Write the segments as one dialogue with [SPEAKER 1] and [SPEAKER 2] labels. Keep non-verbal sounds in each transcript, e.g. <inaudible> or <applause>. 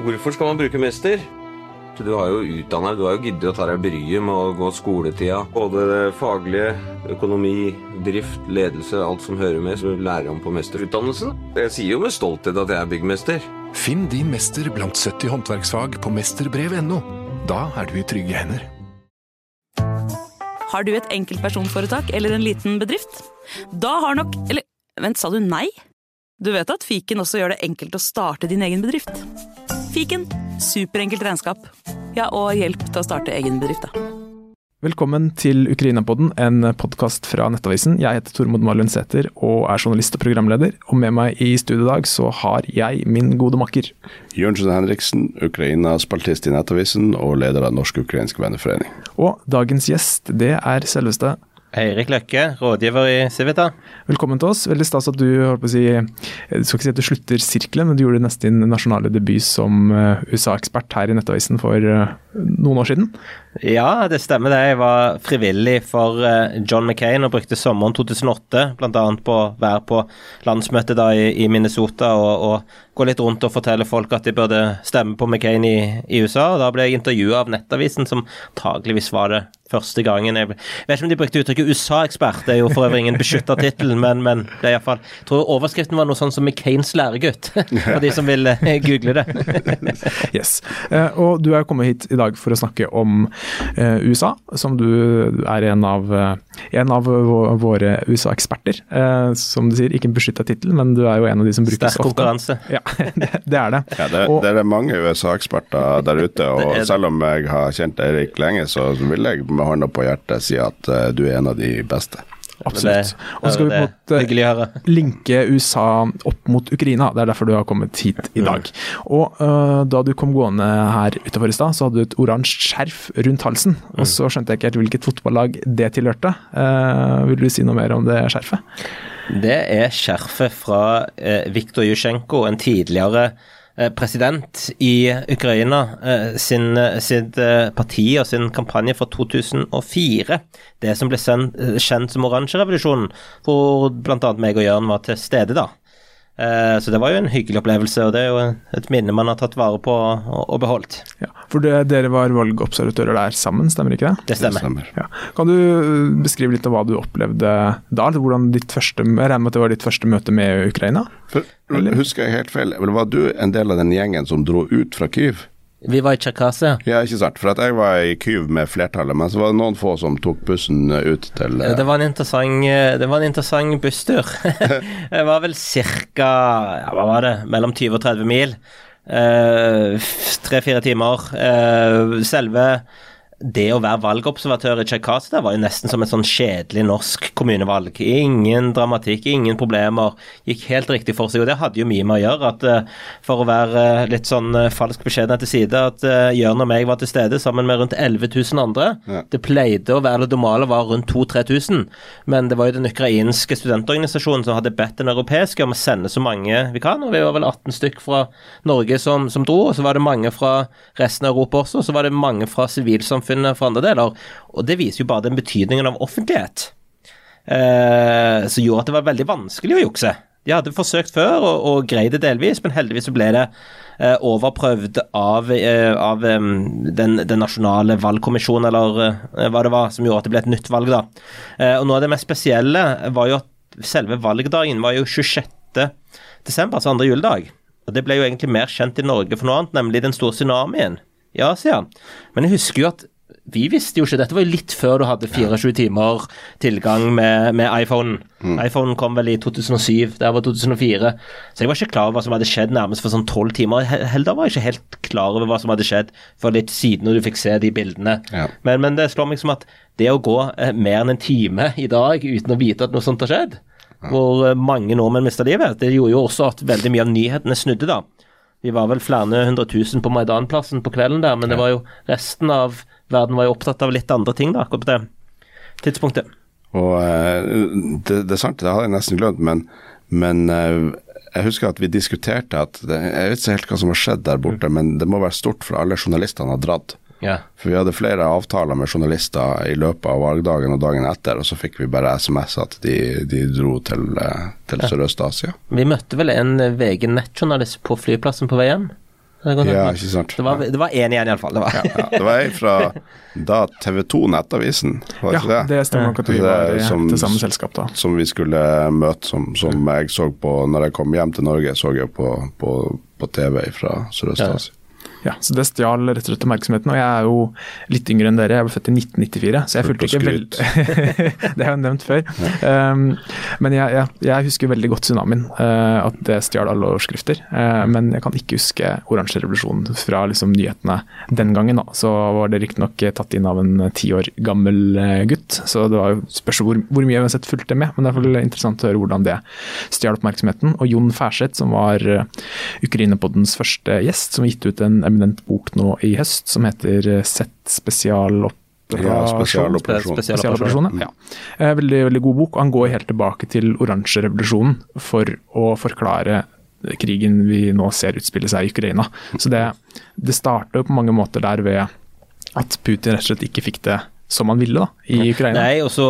[SPEAKER 1] Hvorfor skal man bruke mester? Du har jo utdannet, du har jo giddet å ta deg bryet med å gå skoletida. Både det faglige, økonomi, drift, ledelse, alt som hører med, som du lærer om på mesterutdannelsen. Jeg sier jo med stolthet at jeg er byggmester.
[SPEAKER 2] Finn din mester blant 70 håndverksfag på mesterbrev.no. Da er du i trygge hender.
[SPEAKER 3] Har du et enkeltpersonforetak eller en liten bedrift? Da har nok Eller vent, sa du nei? Du vet at fiken også gjør det enkelt å starte din egen bedrift? Fiken superenkelt regnskap. Ja, og hjelp til å starte egen bedrift, da.
[SPEAKER 4] Velkommen til Ukraina-podden, en podkast fra Nettavisen. Jeg heter Tormod Marlund Sæther og er journalist og programleder. Og med meg i studio i dag så har jeg min gode makker.
[SPEAKER 5] Jørnsen Henriksen, Ukraina-spaltist i Nettavisen og leder av Norsk-ukrainsk venneforening.
[SPEAKER 4] Og dagens gjest, det er selveste
[SPEAKER 6] Eirik Løkke, rådgiver i Civita.
[SPEAKER 4] Velkommen til oss. Veldig stas at du holdt på å si, skal ikke si at du slutter sirkelen, men du gjorde nesten din nasjonale debut som eh, USA-ekspert her i Nettavisen for eh, noen år siden.
[SPEAKER 6] Ja, det stemmer det. Jeg var frivillig for eh, John McCain og brukte sommeren 2008 bl.a. på å være på landsmøtet da i, Minnesota og, og, gå litt rundt og fortelle folk at de burde stemme på McCain i, i USA. og Da ble jeg intervjua av Nettavisen, som tageligvis var det første gangen. Jeg, vet ikke om de brukte uttrykket USA-ekspert, det er jo for øvrig ingen beskytta tittel, men, men, det er iallfall Jeg tror overskriften var noe sånn som McCains læregutt, for de som vil uh, google det. <laughs>
[SPEAKER 4] yes. Uh, og du er kommet hit i dag for å snakke om uh, USA, som du er en av, en av våre USA-eksperter. som du sier, ikke en beskytta tittel, men du er jo en av de som brukes
[SPEAKER 6] Sterk konkurranse.
[SPEAKER 4] Ja, <laughs> det, det, er det.
[SPEAKER 5] Ja, det, og, det er mange USA-eksperter der ute, <laughs> og selv om jeg har kjent Eirik lenge, så vil jeg med hånda på hjertet si at uh, du er en av de beste.
[SPEAKER 4] Absolutt. Og så skal vi på en måte <laughs> linke USA opp mot Ukraina. Det er derfor du har kommet hit i dag. Og uh, Da du kom gående her utenfor i stad, så hadde du et oransje skjerf rundt halsen. Og så skjønte jeg ikke helt hvilket fotballag det tilhørte. Uh, vil du si noe mer om det skjerfet?
[SPEAKER 6] Det er skjerfet fra eh, Viktor Jusjenko, en tidligere Eh, president i Ukraina eh, sin, sitt eh, parti og sin kampanje fra 2004. Det som ble kjent som oransjerevolusjonen, hvor bl.a. meg og Jørn var til stede da. Så det var jo en hyggelig opplevelse, og det er jo et minne man har tatt vare på og beholdt.
[SPEAKER 4] Ja, For det, dere var valgobservatører der sammen, stemmer ikke det?
[SPEAKER 6] Det stemmer. Det stemmer.
[SPEAKER 4] Ja. Kan du beskrive litt av hva du opplevde da? Hvordan ditt første, jeg regner med at det var ditt første møte med Ukraina?
[SPEAKER 5] For, husker jeg helt feil, var du en del av den gjengen som dro ut fra Kyiv?
[SPEAKER 6] Vi var i Tsjerkasia.
[SPEAKER 5] Ja, ikke sant. For jeg var i Kyiv med flertallet, men så var det noen få som tok bussen ut til
[SPEAKER 6] uh... Det var en interessant, eh, det var en interessant busstur. <laughs> <laughs> det var vel ca. Ja, hva var det? Mellom 20 og 30 mil. Tre-fire uh, timer. Uh, selve det å være valgobservatør i Tsjekkasia var jo nesten som et sånn kjedelig norsk kommunevalg. Ingen dramatikk, ingen problemer. Gikk helt riktig for seg. Og det hadde jo mye med å gjøre at uh, for å være uh, litt sånn uh, falsk beskjedenhet til side, at Jørn og meg var til stede sammen med rundt 11 000 andre. Ja. Det pleide å være det normale var rundt 2000-3000, men det var jo den ukrainske studentorganisasjonen som hadde bedt den europeiske om å sende så mange vi kan, og vi var vel 18 stykk fra Norge som, som dro, og så var det mange fra resten av Europa også, og så var det mange fra sivilsamfunnet samfunnet for andre deler. Og det viser jo bare den betydningen av offentlighet. Eh, som gjorde at det var veldig vanskelig å jukse. De hadde forsøkt før og, og greid det delvis, men heldigvis så ble det eh, overprøvd av, eh, av um, den, den, nasjonale valgkommisjonen, eller eh, hva det var, som gjorde at det ble et nytt valg, da. Eh, og noe av det mest spesielle var jo at selve valgdagen var jo 26. desember, altså andre juledag. Og det ble jo egentlig mer kjent i Norge for noe annet, nemlig den store tsunamien i Asia. Men jeg husker jo at vi visste jo ikke Dette var jo litt før du hadde 24 timer tilgang med, med iPhone. Mm. iPhone kom vel i 2007, det var 2004. Så jeg var ikke klar over hva som hadde skjedd nærmest for sånn tolv timer. Heller var jeg ikke helt klar over hva som hadde skjedd for litt siden når du fikk se de bildene. Ja. Men, men, det slår meg som at det å gå eh, mer enn en time i dag uten å vite at noe sånt har skjedd, ja. hvor eh, mange nordmenn mista livet, det gjorde jo også at veldig mye av nyhetene snudde, da. Vi var vel flere hundre tusen på Maidanplassen på kvelden der, men det var jo resten av verden var jo opptatt av litt andre ting da, akkurat på det tidspunktet.
[SPEAKER 5] Og eh, det, det, er sant, det hadde jeg nesten glemt, men, men eh, jeg husker at vi diskuterte at det, Jeg vet ikke helt hva som har skjedd der borte, mm. men det må være stort for alle journalistene har dratt.
[SPEAKER 6] Ja.
[SPEAKER 5] For vi hadde flere avtaler med journalister i løpet av valgdagen og dagen etter, og så fikk vi bare SMS at de, de dro til, eh, til. Sørøst-Asia.
[SPEAKER 6] Vi møtte vel en VG nettjournalist på flyplassen på vei hjem?
[SPEAKER 5] Ja, ikke sant.
[SPEAKER 6] Det var, det var én igjen, iallfall. Det var.
[SPEAKER 5] Ja, ja. Det var ei fra da TV 2 Nettavisen, var ikke
[SPEAKER 4] Ja,
[SPEAKER 5] det?
[SPEAKER 4] det stemmer nok at vi
[SPEAKER 5] er
[SPEAKER 4] var det,
[SPEAKER 5] som-
[SPEAKER 4] til samme selskap da.
[SPEAKER 5] Som vi skulle møte, som, som jeg så på når jeg kom hjem til Norge, så jeg på, på, på TV fra Sørøst-Asia.
[SPEAKER 4] Ja, så det stjal rett og slett oppmerksomheten. Og jeg er jo litt yngre enn dere, jeg ble født i 1994, så jeg fulgte ikke veldig <laughs> Det har jeg nevnt før. Um, men jeg, jeg, jeg husker veldig godt tsunamien, uh, at det stjal alle overskrifter. Uh, men jeg kan ikke huske oransje revolusjon fra liksom, nyhetene den gangen. Da. Så var det riktignok tatt inn av en ti år gammel uh, gutt, så det var jo spørs hvor, hvor mye jeg uansett fulgte med. Men det er interessant å høre hvordan det stjal oppmerksomheten. Og Jon Færseth, som var Ukraina-poddens første gjest, som gitt ut en eminent bok nå i høst som heter eh, Sett spesialoperasjon.
[SPEAKER 5] Ja, spesialoperasjon.
[SPEAKER 4] Spesialoperasjon, ja. Eh, Veldig, veldig god bok. Han går helt tilbake til oransjerevolusjonen for å forklare krigen vi nå ser utspille seg i Ukraina. Så det, det starter på mange måter der ved at Putin rett og slett ikke fikk det som han ville da, i Ukraina.
[SPEAKER 6] Nei, og så,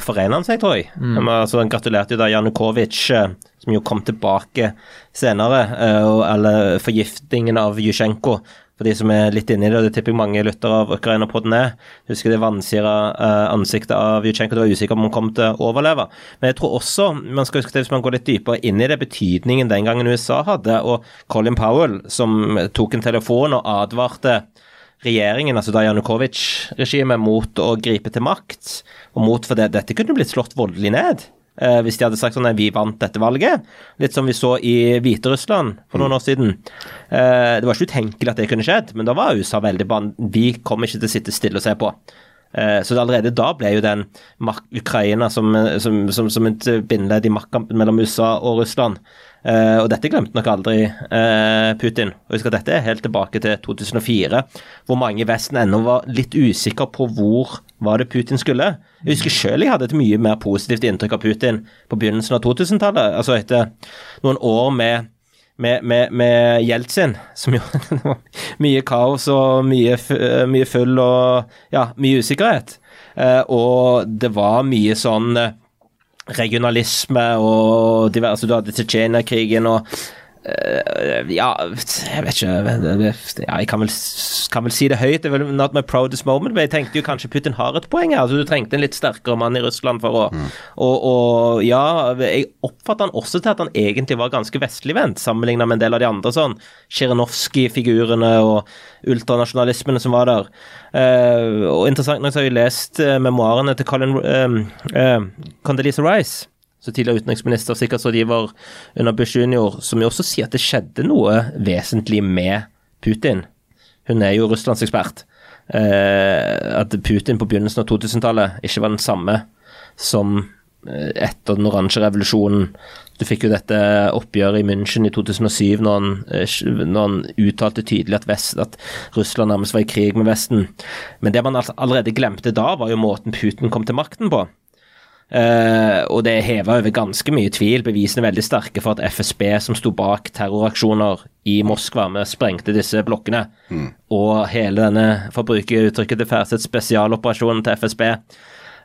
[SPEAKER 6] forener han seg, tror jeg.
[SPEAKER 4] Mm.
[SPEAKER 6] Altså, han gratulerte jo da Janukovitsj, eh, som jo kom tilbake senere, eh, og eller forgiftingen av Jusjenko. For de som er litt inni det, og det tipper jeg mange lyttere av Ukraina på den er. Husker det vansira eh, ansiktet av Jusjenko, du var usikker om han kom til å overleve. Men jeg tror også, man skal huske det hvis man går litt dypere inn i det, betydningen den gangen USA hadde, og Colin Powell, som tok en telefon og advarte regjeringen, altså da Janukovitsj-regimet, mot å gripe til makt. Og mot for det, dette kunne blitt slått voldelig ned. Eh, hvis de hadde sagt sånn at vi vant dette valget. Litt som vi så i Hviterussland for noen år siden. Eh, det var ikke utenkelig at det kunne skjedd, men da var USA veldig ban... Vi kommer ikke til å sitte stille og se på. Eh, så allerede da ble jo den Ukraina som, som, som, som et bindeledd i maktkampen mellom USA og Russland. Eh, og dette glemte nok aldri uh, Putin. Og husk at dette er helt tilbake til 2004, hvor mange i Vesten ennå var litt usikre på hvor var det Putin skulle. Jeg husker selv jeg hadde et mye mer positivt inntrykk av Putin på begynnelsen av 2000-tallet. Altså etter noen år med med, med, med Jeltsin, som jo <laughs> mye kaos og mye, mye full og ja, mye usikkerhet. Uh, og det var mye sånn regionalisme og diverse altså, Du hadde Tsjetsjenia-krigen og Ja, jeg vet ikke ja, Jeg kan vel, kan vel, si det høyt. Det er vel not my proudest moment, men jeg tenkte jo kanskje Putin har et poeng her. Altså, du trengte en litt sterkere mann i Russland for å mm. og, og, ja, jeg oppfatter han også til at han egentlig var ganske vestligvendt, sammenlignet med en del av de andre sånn Tsjirinovskij-figurene og ultranasjonalismene som var der. Uh, og interessant nok så har jeg lest uh, memoarene til Colin uh, Condoleezza Rice så tidligere utenriksminister og sikkerhetsrådgiver under Bush jr., som jo også sier at det skjedde noe vesentlig med Putin. Hun er jo russlandsekspert. Eh, at Putin på begynnelsen av 2000-tallet ikke var den samme som etter den oransje revolusjonen. Du fikk jo dette oppgjøret i München i 2007 når han, når han uttalte tydelig at, Vest, at, Russland nærmest var i krig med Vesten. Men det man allerede glemte da, var jo måten Putin kom til makten på. Uh, og det heva over ganske mye tvil. Bevisene er veldig sterke for at FSB, som sto bak terroraksjoner i Moskva, vi sprengte disse blokkene, mm. og hele denne, for å bruke uttrykket til Færseth, spesialoperasjonen til FSB,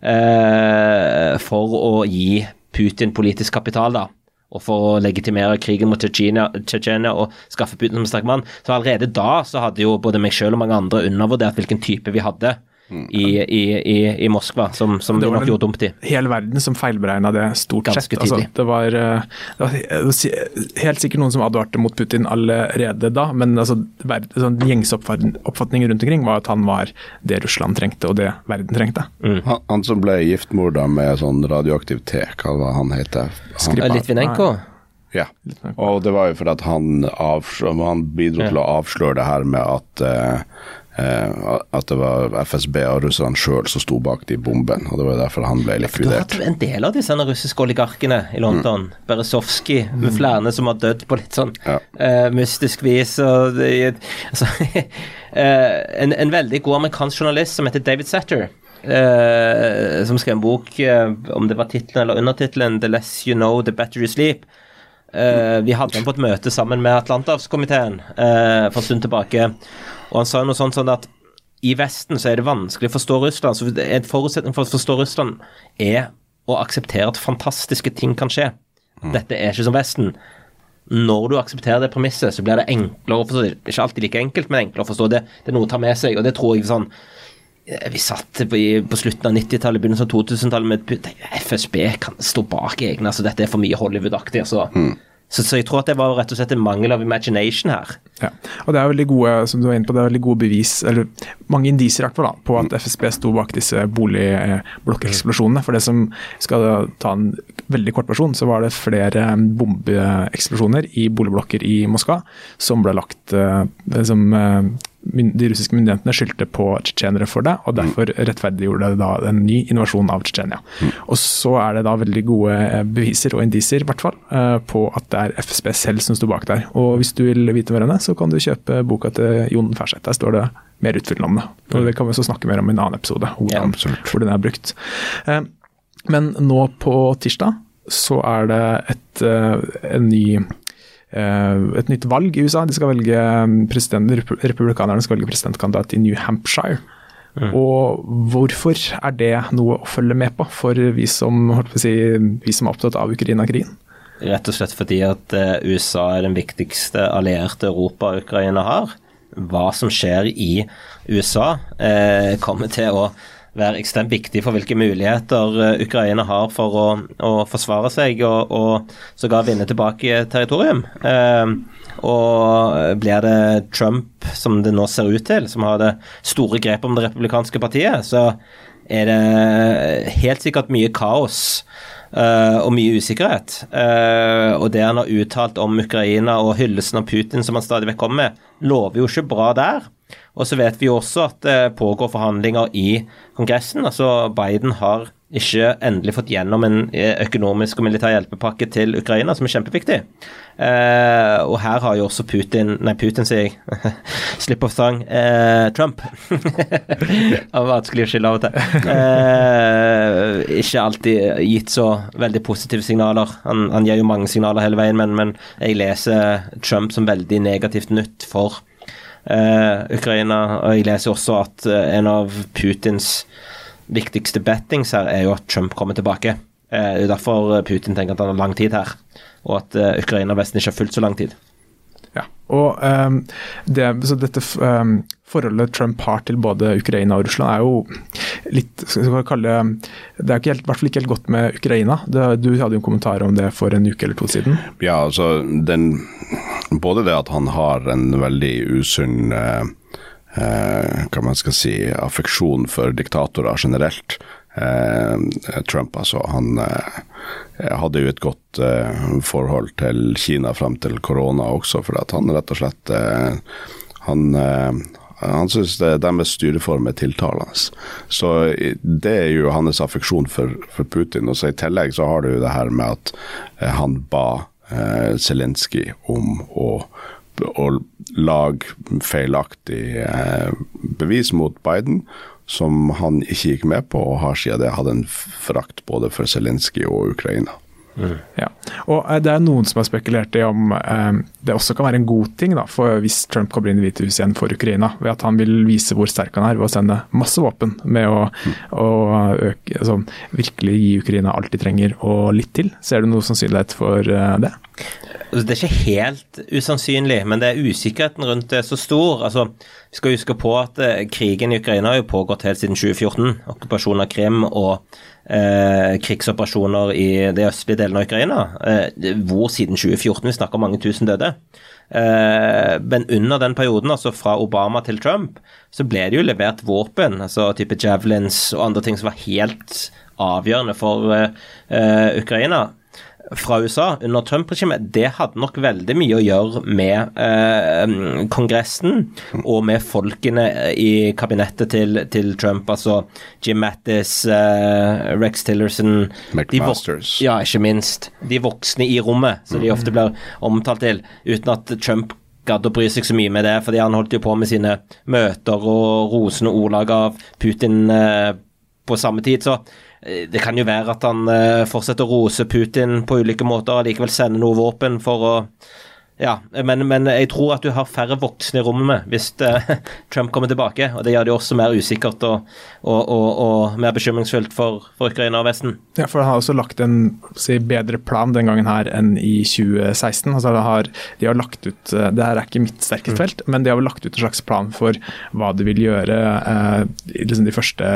[SPEAKER 6] uh, for å gi Putin politisk kapital, da. Og for å legitimere krigen mot Tsjetsjenia og skaffe Putin som sterk mann. Så allerede da så hadde jo både meg selv og mange andre undervurdert hvilken type vi hadde i, i, i, i, Moskva, som, som vi nok gjorde dumt i.
[SPEAKER 4] Hele verden som feilberegna det, stort
[SPEAKER 6] Ganske
[SPEAKER 4] sett. Altså, det, var, det, var, helt sikkert noen som advarte mot Putin allerede da, men altså, sånn, gjengs oppfatning rundt omkring var at han var det Russland trengte, og det verden trengte.
[SPEAKER 5] Mm. Han, han, som ble giftmorda med sånn radioaktiv te, hva var han heter
[SPEAKER 6] han? Litvinenko?
[SPEAKER 5] Ja, og det var jo for at han, han bidro til å avsløre det her med at uh, Eh, at det var FSB og russerne sjøl som sto bak de bombene. og Det var derfor han ble likvidert.
[SPEAKER 6] Du har hatt en del av disse russiske oligarkene i London. Mm. Berezovskij, med mm. flere som har dødd på litt sånn ja. uh, mystisk vis. og det, altså, uh, <laughs> en, en, veldig god amerikansk journalist som heter David Satter. Uh, som skrev en bok, om det var tittelen eller undertittelen 'The less you know, the better you sleep'. vi hadde den på et møte sammen med Atlanterhavskomiteen for en stund tilbake. Og han sa noe sånt sånn at i Vesten så er det vanskelig å forstå Russland. så En forutsetning for å forstå Russland er å akseptere at fantastiske ting kan skje. Mm. Dette er ikke som Vesten. når du aksepterer det premisset, så blir det enklere å forstå. Det er ikke alltid like enkelt, men enklere å forstå. Det, det er noe å ta med seg, og det tror jeg sånn eh, vi satt på, på slutten av 90-tallet, begynnelsen av 2000-tallet med FSB kan stå bak egne. altså Dette er for mye Hollywood-aktig. altså. Mm. Så, så, jeg tror at det var rett og slett en mangel av imagination her.
[SPEAKER 4] Ja, og det er veldig gode som du var inne på, det er veldig gode bevis, eller mange indisier på at FSB sto bak disse boligblokkeksplosjonene. For det som skal ta en veldig kort versjon, så var det flere bombeeksplosjoner i boligblokker i Moskva som ble lagt eh, som eh, de russiske myndighetene skyldte på tsjetsjenere for det, og derfor rettferdiggjorde det da en ny invasjon av Tsjetsjenia. Mm. Og så er det da veldig gode eh, beviser og indisier, i hvert fall, eh, på at det er FSB selv som sto bak der. Og hvis du vil vite mer om det, så kan du kjøpe boka til Jon Ferseth. Der står det mer utfyllende om det. Og mm. det kan vi også snakke mer om i en annen episode, hvordan, ja, hvor den er brukt. Eh, men nå på tirsdag så er det et, en ny et nytt valg i USA. De skal velge um, Republikanerne skal velge presidentkandidat i New Hampshire. Mm. Og hvorfor er det noe å følge med på for vi som, si, vi som er opptatt av Ukraina-krigen?
[SPEAKER 6] Rett og slett fordi at eh, USA er den viktigste allierte Europa Ukraina har. Hva som skjer i USA, eh, kommer til å være ekstremt viktig for hvilke muligheter eh, Ukraina har for å, å forsvare seg og, og sågar vinne tilbake territorium. Eh, og blir det Trump, som det nå ser ut til, som har det store grepet om det republikanske partiet, så er det helt sikkert mye kaos. Uh, og mye usikkerhet. Uh, og det han har uttalt om Ukraina og hyllesten av Putin som han stadig vekk kommer med, lover jo ikke bra der. Og så vet vi også at det pågår forhandlinger i Kongressen. Altså Biden har ikke endelig fått gjennom en eh, økonomisk og militær hjelpepakke til Ukraina, som er kjempeviktig. Eh, og her har jo også Putin Nei, Putin, sier jeg. <laughs> Slipp off sang. Eh, Trump. det var vanskelig å skille av og til. Eh, ikke alltid gitt så veldig positive signaler. Han, han gir jo mange signaler hele veien, men, men jeg leser Trump som veldig negativt nytt for uh, Ukraina. Og jeg leser også at uh, en av Putins viktigste bettings her er jo at Trump kommer tilbake. Uh, det er derfor Putin tenker at han har lang tid her, og at Ukraina Vesten ikke har fulgt så lang tid.
[SPEAKER 4] Og um, det, så dette um, forholdet Trump har til både Ukraina og Russland er jo litt skal vi kalle Det er i hvert fall ikke helt godt med Ukraina. Det, du hadde jo en kommentar om det for en uke eller to siden.
[SPEAKER 5] Ja, altså den, Både det at han har en veldig usunn eh, eh, hva man skal si, affeksjon for diktatorer generelt. Eh, Trump, altså. Han eh, hadde jo et godt eh, forhold til Kina frem til korona også, for at han rett og slett han, han syns deres styreform er tiltalende. Så det er jo hans affeksjon for, for, Putin. Og så I tillegg så har du jo det her med at han ba Zelenskyj om å, å lage feilaktig bevis mot Biden som han ikke gikk med på, og har siden det hatt en frakt både for Zelenskyj og Ukraina.
[SPEAKER 4] Mm. Ja. Og eh, Det er noen som har spekulert i om eh, det også kan være en god ting da, hvis Trump kommer inn i Hvitehuset igjen for Ukraina, ved at han vil vise hvor sterk han er ved å sende masse våpen med å, mm. å øke, altså, virkelig gi Ukraina alt de trenger og litt til. Ser du noe sannsynlighet for eh, det?
[SPEAKER 6] Altså, det er ikke helt usannsynlig, men det er usikkerheten rundt det så stor. Altså, vi skal huske på at eh, krigen i Ukraina har jo pågått helt siden 2014. Okkupasjon av Krim og eh, krigsoperasjoner i de østlige delene av Ukraina. Eh, hvor siden 2014 vi snakker om mange tusen døde. Eh, men under den perioden, altså fra Obama til Trump, så ble det jo levert våpen, altså type javelins og andre ting som var helt avgjørende for eh, Ukraina fra USA under Trump-regimet, det hadde nok veldig mye å gjøre med eh, Kongressen og med folkene i kabinettet til, til Trump. Altså Jim Mattis, eh, Rex Tillerson
[SPEAKER 5] McMasters.
[SPEAKER 6] Ja, ikke minst. De voksne i rommet, som de ofte blir omtalt til, uten at Trump gadd å bry seg så mye med det, fordi han holdt jo på med sine møter og rosende ordlag av Putin eh, på samme tid. Så Eh, det kan jo være at han eh, fortsetter å rose Putin på ulike måter og likevel sende noe våpen for å Ja, men, men, jeg tror at du har færre voksne i rommet med hvis uh, <laughs> Trump kommer tilbake. Og det gjør det også mer usikkert og, og, og, og mer bekymringsfullt for, for, Ukraina og Vesten.
[SPEAKER 4] Ja, for han har også lagt en si, bedre plan den gangen her enn i 2016. Altså, har, de har lagt ut, eh, Det her er ikke mitt sterkeste felt, mm. men de har vel lagt ut en slags plan for hva de vil gjøre uh, i liksom de første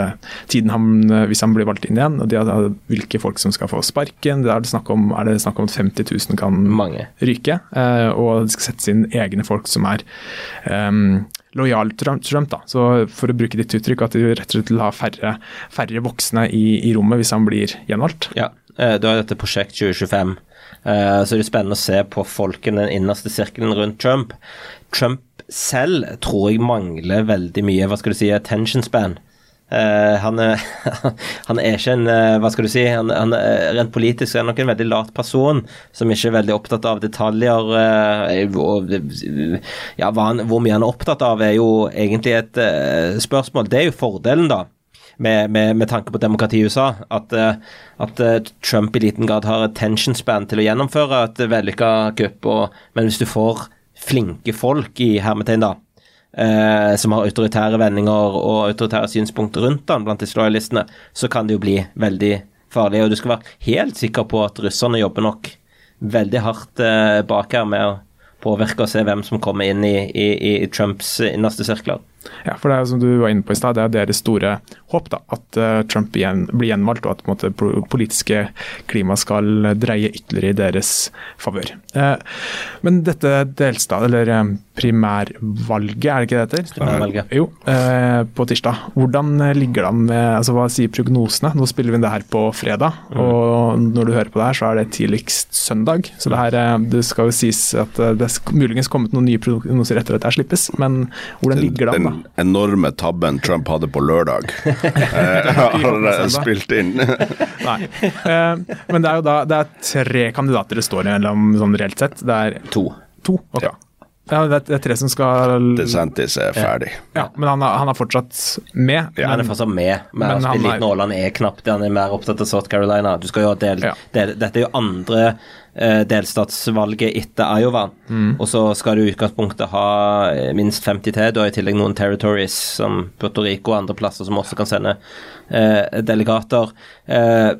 [SPEAKER 4] tiden han, hvis han blir valgt inn igjen. og de har, Hvilke folk som skal få sparken. Det er, det snakk om, er det snakk om at 50 000 kan
[SPEAKER 6] Mange.
[SPEAKER 4] ryke. Uh, og de skal sette inn egne folk som er um, lojale Trump. Da. Så For å bruke ditt uttrykk, at de rett og slett vil ha færre, færre voksne i, i, rommet hvis han blir gjenvalgt.
[SPEAKER 6] Ja, eh, du har dette Prosjekt 2025. Uh, så det er spennende å se på folkene den innerste sirkelen rundt Trump. Trump selv tror jeg mangler veldig mye hva skal du si, attention span. Uh, han, er, <laughs> han, er, ikke en uh, Hva skal du si han, han er Rent politisk er han nok en veldig lat person som ikke er veldig opptatt av detaljer. Uh, ja, han, hvor mye han er opptatt av, er jo egentlig et spørsmål. Det er jo fordelen, da. Med, med, med tanke på demokrati i USA, at, at, Trump i liten grad har attention span til å gjennomføre et vellykka kupp. Men hvis du får flinke folk i hermetegn, da, eh, som har autoritære vendinger og autoritære synspunkter rundt han blant disse loyalistene, så kan det jo bli veldig farlig. Og du skal være helt sikker på at russerne jobber nok veldig hardt eh, bak her med å påvirke og se hvem som kommer inn i, i, i Trumps innerste sirkler.
[SPEAKER 4] Ja, for det er som du var inne på i stad, det er deres store håp da, at uh, Trump igjen, blir gjenvalgt, og at på måte, politiske klima skal dreie ytterligere i deres favør. Eh, men dette delstad, eller um, primærvalget, er det ikke det heter?
[SPEAKER 6] Primærvalget.
[SPEAKER 4] Jo, eh, på tirsdag. Hvordan ligger det an med altså, Hva sier prognosene? Nå spiller vi inn det her på fredag, mm. og når du hører på det her, så er det tidligst søndag. Så det her det skal jo sies at det er muligens kommet noen nye prognoser etter at det her slippes, men hvordan ligger det an? da?
[SPEAKER 5] Enorme tabben Trump hadde på lørdag, <laughs> eh, har <laughs> spilt inn. <laughs>
[SPEAKER 4] Nei. Eh, men det er jo da det er tre kandidater det står mellom sånn reelt sett. Det er
[SPEAKER 6] to.
[SPEAKER 4] To, ok. Ja. Ja, det er tre som skal
[SPEAKER 5] DeSantis er ferdig.
[SPEAKER 4] Ja, Men han er, han er fortsatt med.
[SPEAKER 6] Ja, han er fortsatt med, men, men han, er, han er knapt det. Han er mer opptatt av South Carolina. Du skal jo del, ja. del, dette er jo andre eh, delstatsvalget etter Iowa. Mm. Og så skal du i utgangspunktet ha eh, minst 50 til. Du har i tillegg noen territories som Puerto Rico og andre plasser som også kan sende eh, delegater. Eh,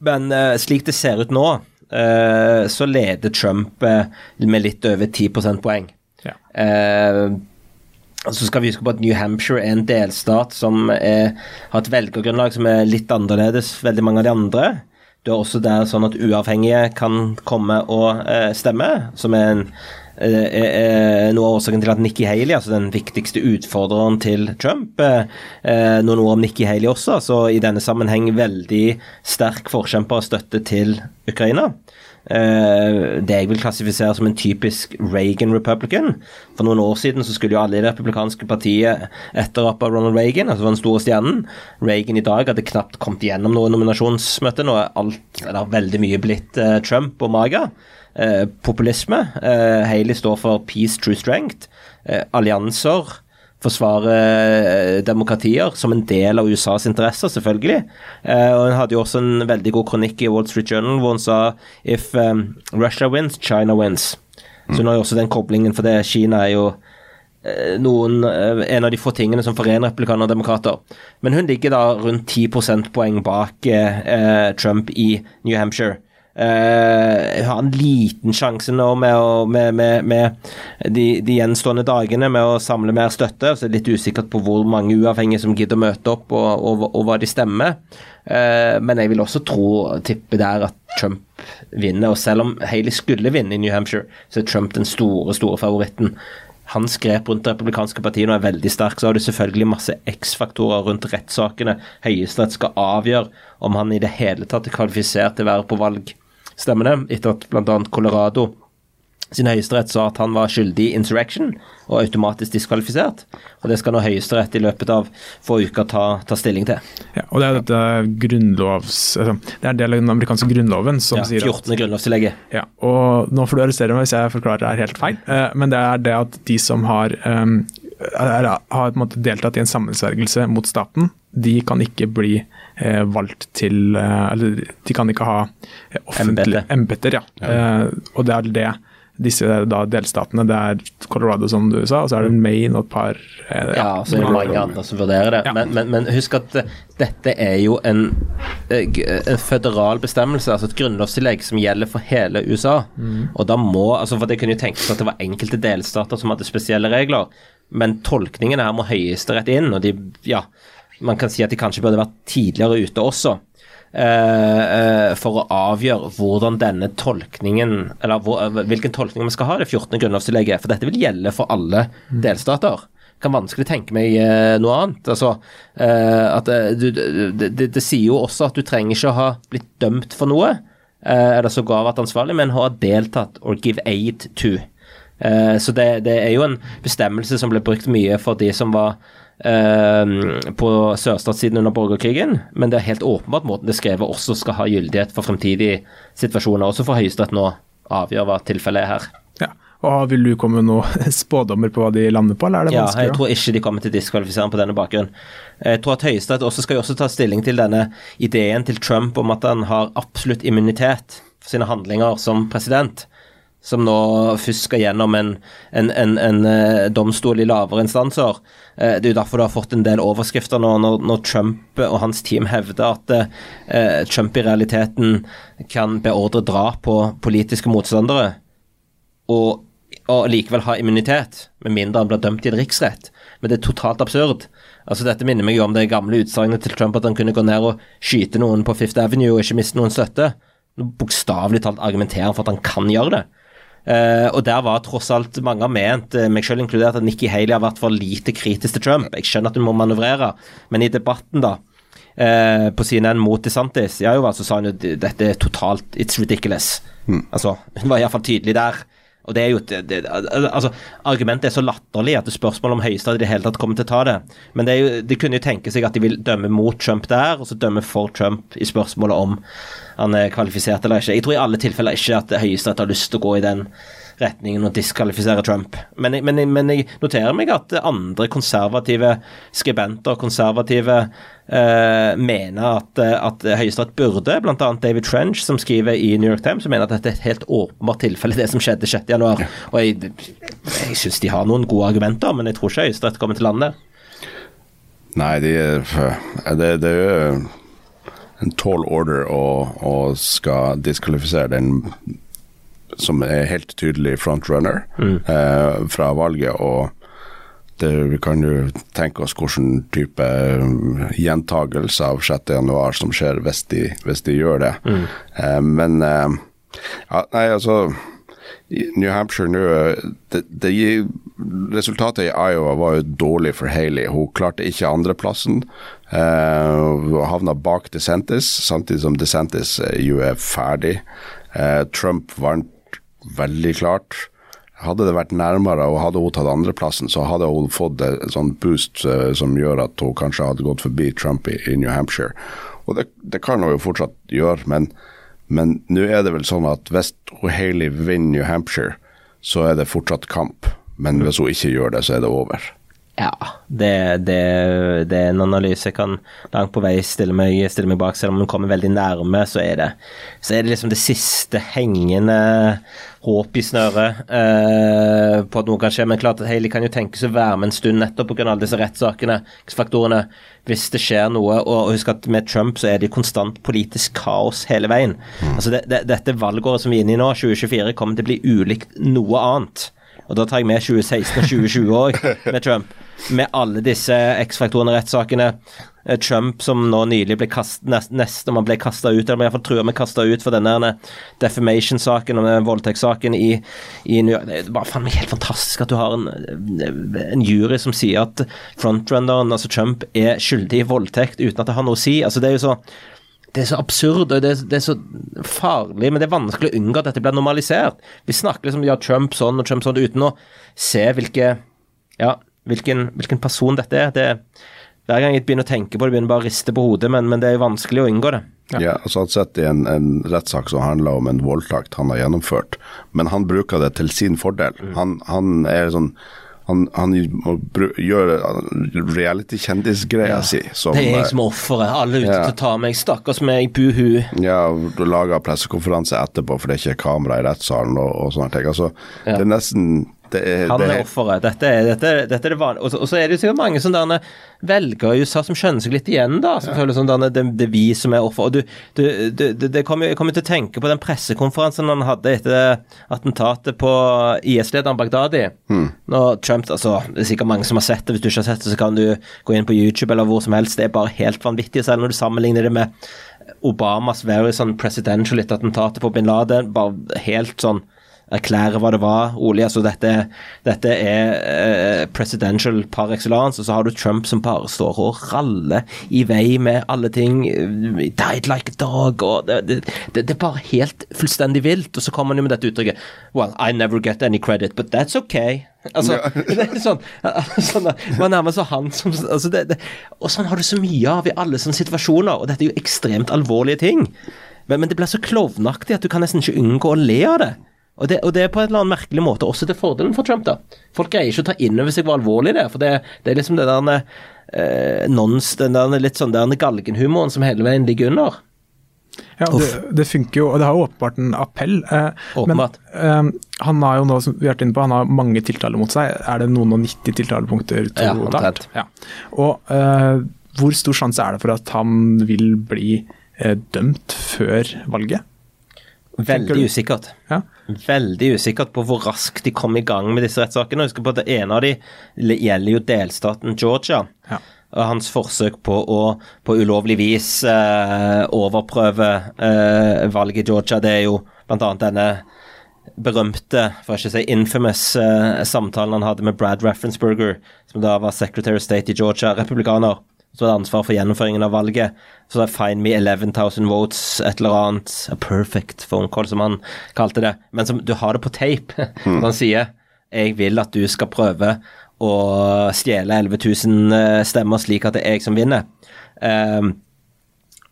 [SPEAKER 6] men eh, slik det ser ut nå, eh, så leder Trump med litt over 10 prosentpoeng. Ja. Eh, så skal vi huske på at New Hampshire er en delstat som er, har et velgergrunnlag som er litt annerledes veldig mange av de andre. Det er også der sånn at uavhengige kan komme og eh, stemme, som er en eh, noe av årsaken til at Nikki Haley, altså den viktigste utfordreren til Trump, eh, eh noen ord om Nikki Haley også, altså i denne sammenheng veldig sterk forkjemper og støtte til Ukraina. Uh, det jeg vil klassifisere som en typisk Reagan-republican. For noen år siden så skulle jo alle i det republikanske partiet etterappe Ronald Reagan, altså den store stjernen. Reagan i dag hadde knapt kommet gjennom noe nominasjonsmøte. Nå er alt, eller veldig mye blitt uh, Trump og Maga. Uh, populisme. Haley står for peace, true strength. allianser forsvare eh, demokratier som en del av USAs interesser, selvfølgelig. Uh, og Hun hadde jo også en veldig god kronikk i Wall Street Journal hvor hun sa if um, Russia wins, China wins. Mm. Så hun har jo også den koblingen, for det Kina er jo uh, noen, en av de få tingene som forener republikanere og demokrater. Men hun ligger da rundt 10 prosentpoeng bak Trump i New Hampshire. Uh, har en liten sjanse nå med, å, med, med, med de, de, gjenstående dagene med å samle mer støtte. Så er det litt usikkert på hvor mange uavhengige som gidder å møte opp, og, og, og hva de stemmer. Uh, men jeg vil også tro, tippe der, at Trump vinner. Og selv om Haley skulle vinne i New Hampshire, så er Trump den store, store favoritten. Hans grep rundt det republikanske partiet nå er veldig sterk. Så har du selvfølgelig masse X-faktorer rundt rettssakene. Høyesterett skal avgjøre om han i det hele tatt er kvalifisert til å være på valg Stemmer det? Etter at bl.a. Colorado sin høyesterett sa at han var skyldig i insurrection og automatisk diskvalifisert. Og Det skal nå Høyesterett i løpet av få uker ta, ta, stilling til.
[SPEAKER 4] Ja, og Det er dette grunnlovs... Altså, det er en del av den amerikanske grunnloven som
[SPEAKER 6] ja,
[SPEAKER 4] sier
[SPEAKER 6] 14. grunnlovstillegget.
[SPEAKER 4] Ja, og Nå får du arrestere meg hvis jeg forklarer det er helt feil, eh, men det er det at de som har, um, er, har deltatt i en sammensvergelse mot staten, de kan ikke bli eh, valgt til eh, Eller de kan ikke ha offentlige embeter. Ja. ja. Eh, og det er det disse da, delstatene. Det er Colorado, som du sa, og så er det Maine og et par
[SPEAKER 6] eh, Ja, så er det mange andre som vurderer det. Ja. Men, men, men, husk at dette er jo en, en føderal bestemmelse, altså et grunnlovstillegg som gjelder for hele USA. Mm. Og da må altså For det kunne jo tenkes at det var enkelte delstater som hadde spesielle regler, men tolkningen her må Høyesterett inn, og de Ja, man kan si at de kanskje burde vært tidligere ute også. Eh, eh, for å avgjøre hvordan denne tolkningen Eller hvor, eh, hvilken tolkning vi skal ha det 14. grunnlovstillegget. For dette vil gjelde for alle mm. delstater. Kan vanskelig tenke meg noe annet. Altså, at du, det, det, det, sier jo også at du trenger ikke å ha blitt dømt for noe, eller sågar vært ansvarlig, men ha deltatt or give aid to. Så det, det er jo en bestemmelse som ble brukt mye for de som var Ehm, på sørstatssiden under borgerkrigen, men det er helt åpenbart måten det er skrevet også skal ha gyldighet for fremtidige situasjoner. Også for Høyesterett nå avgjøre hva tilfellet er her.
[SPEAKER 4] Ja. Og Vil du komme med noen <laughs> spådommer på hva de lander på, eller er det
[SPEAKER 6] ja,
[SPEAKER 4] vanskelig?
[SPEAKER 6] Jeg tror ikke de kommer til diskvalifisering på denne bakgrunn. Jeg tror at Høyesterett også skal også ta stilling til denne ideen til Trump om at han har absolutt immunitet for sine handlinger som president som nå skal gjennom en, en, en, en uh, domstol i lavere instanser. Uh, det er jo derfor du har fått en del overskrifter nå, når, når Trump og hans team hevder at uh, Trump i realiteten kan beordre drap på politiske motstandere, og, og, likevel ha immunitet, med mindre han blir dømt i en riksrett. Men det er totalt absurd. Altså Dette minner meg jo om det gamle utsagnet til Trump at han kunne gå ned og skyte noen på Fifth Avenue og ikke miste noen støtte. Bokstavelig talt argumenterer han for at han kan gjøre det. Uh, og der var tross alt mange har ment, uh, meg selv inkludert, at Nikki Haley har vært for lite kritisk til Trump. Jeg skjønner at hun må manøvrere, men i debatten, da, uh, på CNN mot DeSantis, ja, jo, så sa hun jo dette er totalt It's ridiculous. Mm. Altså, hun var iallfall tydelig der. Og det er jo det, det, altså, Argumentet er så latterlig at det er spørsmål om Høyesterett i det hele tatt kommer til å ta det. Men det, jo, de kunne jo tenke seg at de vil dømme mot Trump der, og så dømme for Trump i spørsmålet om han er kvalifisert eller ikke. Jeg tror i alle tilfeller ikke at Høyesterett har lyst til å gå i den retningen å diskvalifisere Trump. Men, men, men, jeg noterer meg at andre konservative skribenter, konservative, eh, mener at, at Høyesterett burde, bl.a. David Trench, som skriver i New York Times, som mener at dette er et helt åpenbart tilfelle, det som skjedde 6.1. Og jeg, jeg syns de har noen gode argumenter, men jeg tror ikke Høyesterett kommer til landet.
[SPEAKER 5] Nei, de, det, det er jo en tall order og skal diskvalifisere den som er helt tydelig frontrunner mm. eh, fra valget. og det, vi kan jo tenke oss hvilken type eh, gjentagelse av 6.1 som skjer hvis de, hvis de gjør det. Mm. Eh, men eh, ja, Nei, altså New Hampshire nå det, det, Resultatet i Iowa var jo dårlig for Haley. Hun klarte ikke andreplassen. Hun havna bak DeSantis, samtidig som DeSantis jo er ferdig. Trump vant veldig klart. Hadde det vært nærmere og hadde hun tatt andreplassen, så hadde hun fått en sånn boost uh, som gjør at hun kanskje hadde gått forbi Trump i, New Hampshire. Og det, det, kan hun jo fortsatt gjøre, men nå er det vel sånn at hvis Haley vinner New Hampshire, så er det fortsatt kamp. Men hvis hun ikke gjør det, så er det over.
[SPEAKER 6] Ja, det, det, det, er en analyse jeg kan langt på vei stille meg, stille meg, bak. Selv om hun kommer veldig nærme, så er det, så er det liksom det siste hengende håp i snøret eh, på at noe kan skje. Men klart at Hailey kan jo tenkes å være med en stund nettopp pga. alle disse rettssakene, faktorene, hvis det skjer noe. Og husk at med Trump så er det konstant politisk kaos hele veien. Altså Altså det, Dette valgåret som vi er inne i nå, 2024, kommer til å bli ulikt noe annet. Og da tar jeg med 2016 og 2020 òg, med Trump. Med alle disse X-faktorene, rettssakene. Eh, Trump som nå nylig ble kastet, nest, om han ble kasta ut, eller iallfall trua med kasta ut for denne defamation-saken og voldtektssaken i, i, New York. Det er bare faen meg helt fantastisk at du har en, en jury som sier at frontrunneren, altså Trump, er skyldig i voldtekt uten at det har noe å si. Altså det er jo så det er så absurd og det er, det er, så farlig, men det er vanskelig å unngå at dette blir normalisert. Vi snakker liksom ja, Trump sånn og Trump sånn uten å se hvilke, ja, hvilken, hvilken person dette er. Det, hver gang jeg begynner å tenke på det, begynner bare å riste på hodet, men, men det er jo vanskelig å unngå det.
[SPEAKER 5] Ja, ja altså Han sitter i en, en rettssak som handler om en voldtakt han har gjennomført, men han bruker det til sin fordel. Mm. Han, han, er sånn han, han gjør reality-kjendisgreia ja. si.
[SPEAKER 6] Som, det er jeg som er offeret. Alle ute ja. til å ta meg. Stakkars meg, buhu.
[SPEAKER 5] Ja, du lager pressekonferanse etterpå for det er ikke kamera i rettssalen og, og sånne ting. Altså, ja. Det er nesten
[SPEAKER 6] er, han er offeret. Dette, dette, dette, er det vanlige. Og, så er det jo sikkert mange som derne velgere i USA som skjønner seg litt igjen, da. Som ja. føler som derne, det, det, er vi som er offer. Og du, du, du, det kommer, kommer til å tenke på den pressekonferansen han hadde etter attentatet på IS-lederen Bagdadi. Hmm. Når Trump altså, Det er sikkert mange som har sett det. Hvis du ikke har sett det, så kan du gå inn på YouTube eller hvor som helst. Det er bare helt vanvittig. Selv når du sammenligner det med Obamas very sånn presidential etter attentatet på bin Laden. Bare helt sånn erklære hva det var. Ole, altså dette, dette er eh, presidential par excellence, og så har du Trump som bare står og raller i vei med alle ting. Died like a dog, og det, det, det, det er bare helt fullstendig vilt. Og så kommer han jo med dette uttrykket Well, I never get any credit, but that's okay. Altså, <laughs> det er sånn, sånn Man nærmer seg han som altså det, det, Og sånn har du så mye av i alle sånne situasjoner, og dette er jo ekstremt alvorlige ting. Men, men det blir så klovnaktig at du kan nesten ikke unngå å le av det. Og det, og det, er på en eller annen merkelig måte også til fordelen for Trump. da. Folk greier ikke å ta inn over seg hvor alvorlig det er. For det, det er liksom det der eh, nons, den der litt sånn der galgenhumoren som hele veien ligger under.
[SPEAKER 4] Ja, det, det, funker jo, og det har jo åpenbart en appell. Eh,
[SPEAKER 6] åpenbart.
[SPEAKER 4] Men eh, han har jo nå, som vi har vært inne på, han har mange tiltaler mot seg. Er det noen og 90 tiltalepunkter totalt? Ja, ja. Og eh, hvor stor sjanse er det for at han vil bli eh, dømt før valget?
[SPEAKER 6] Veldig usikkert. Ja. Veldig usikkert på hvor raskt de kom i gang med disse rettssakene. Husk på at det ene av de gjelder jo delstaten Georgia. Ja. Og hans forsøk på å på ulovlig vis eh, overprøve eh, valget i Georgia, det er jo bl.a. denne berømte, for ikke å si infamous, eh, samtalen han hadde med Brad Raffensperger, som da var secretary of state i Georgia, republikaner som hadde ansvar for gjennomføringen av valget. Så det er Find me 11,000 votes, et eller annet. A perfect phone call, som han kalte det. Men som, du har det på tape. <laughs> Mm. Han sier jeg vil at du skal prøve å stjele 11 000 eh, stemmer, slik at det er jeg som vinner. Um,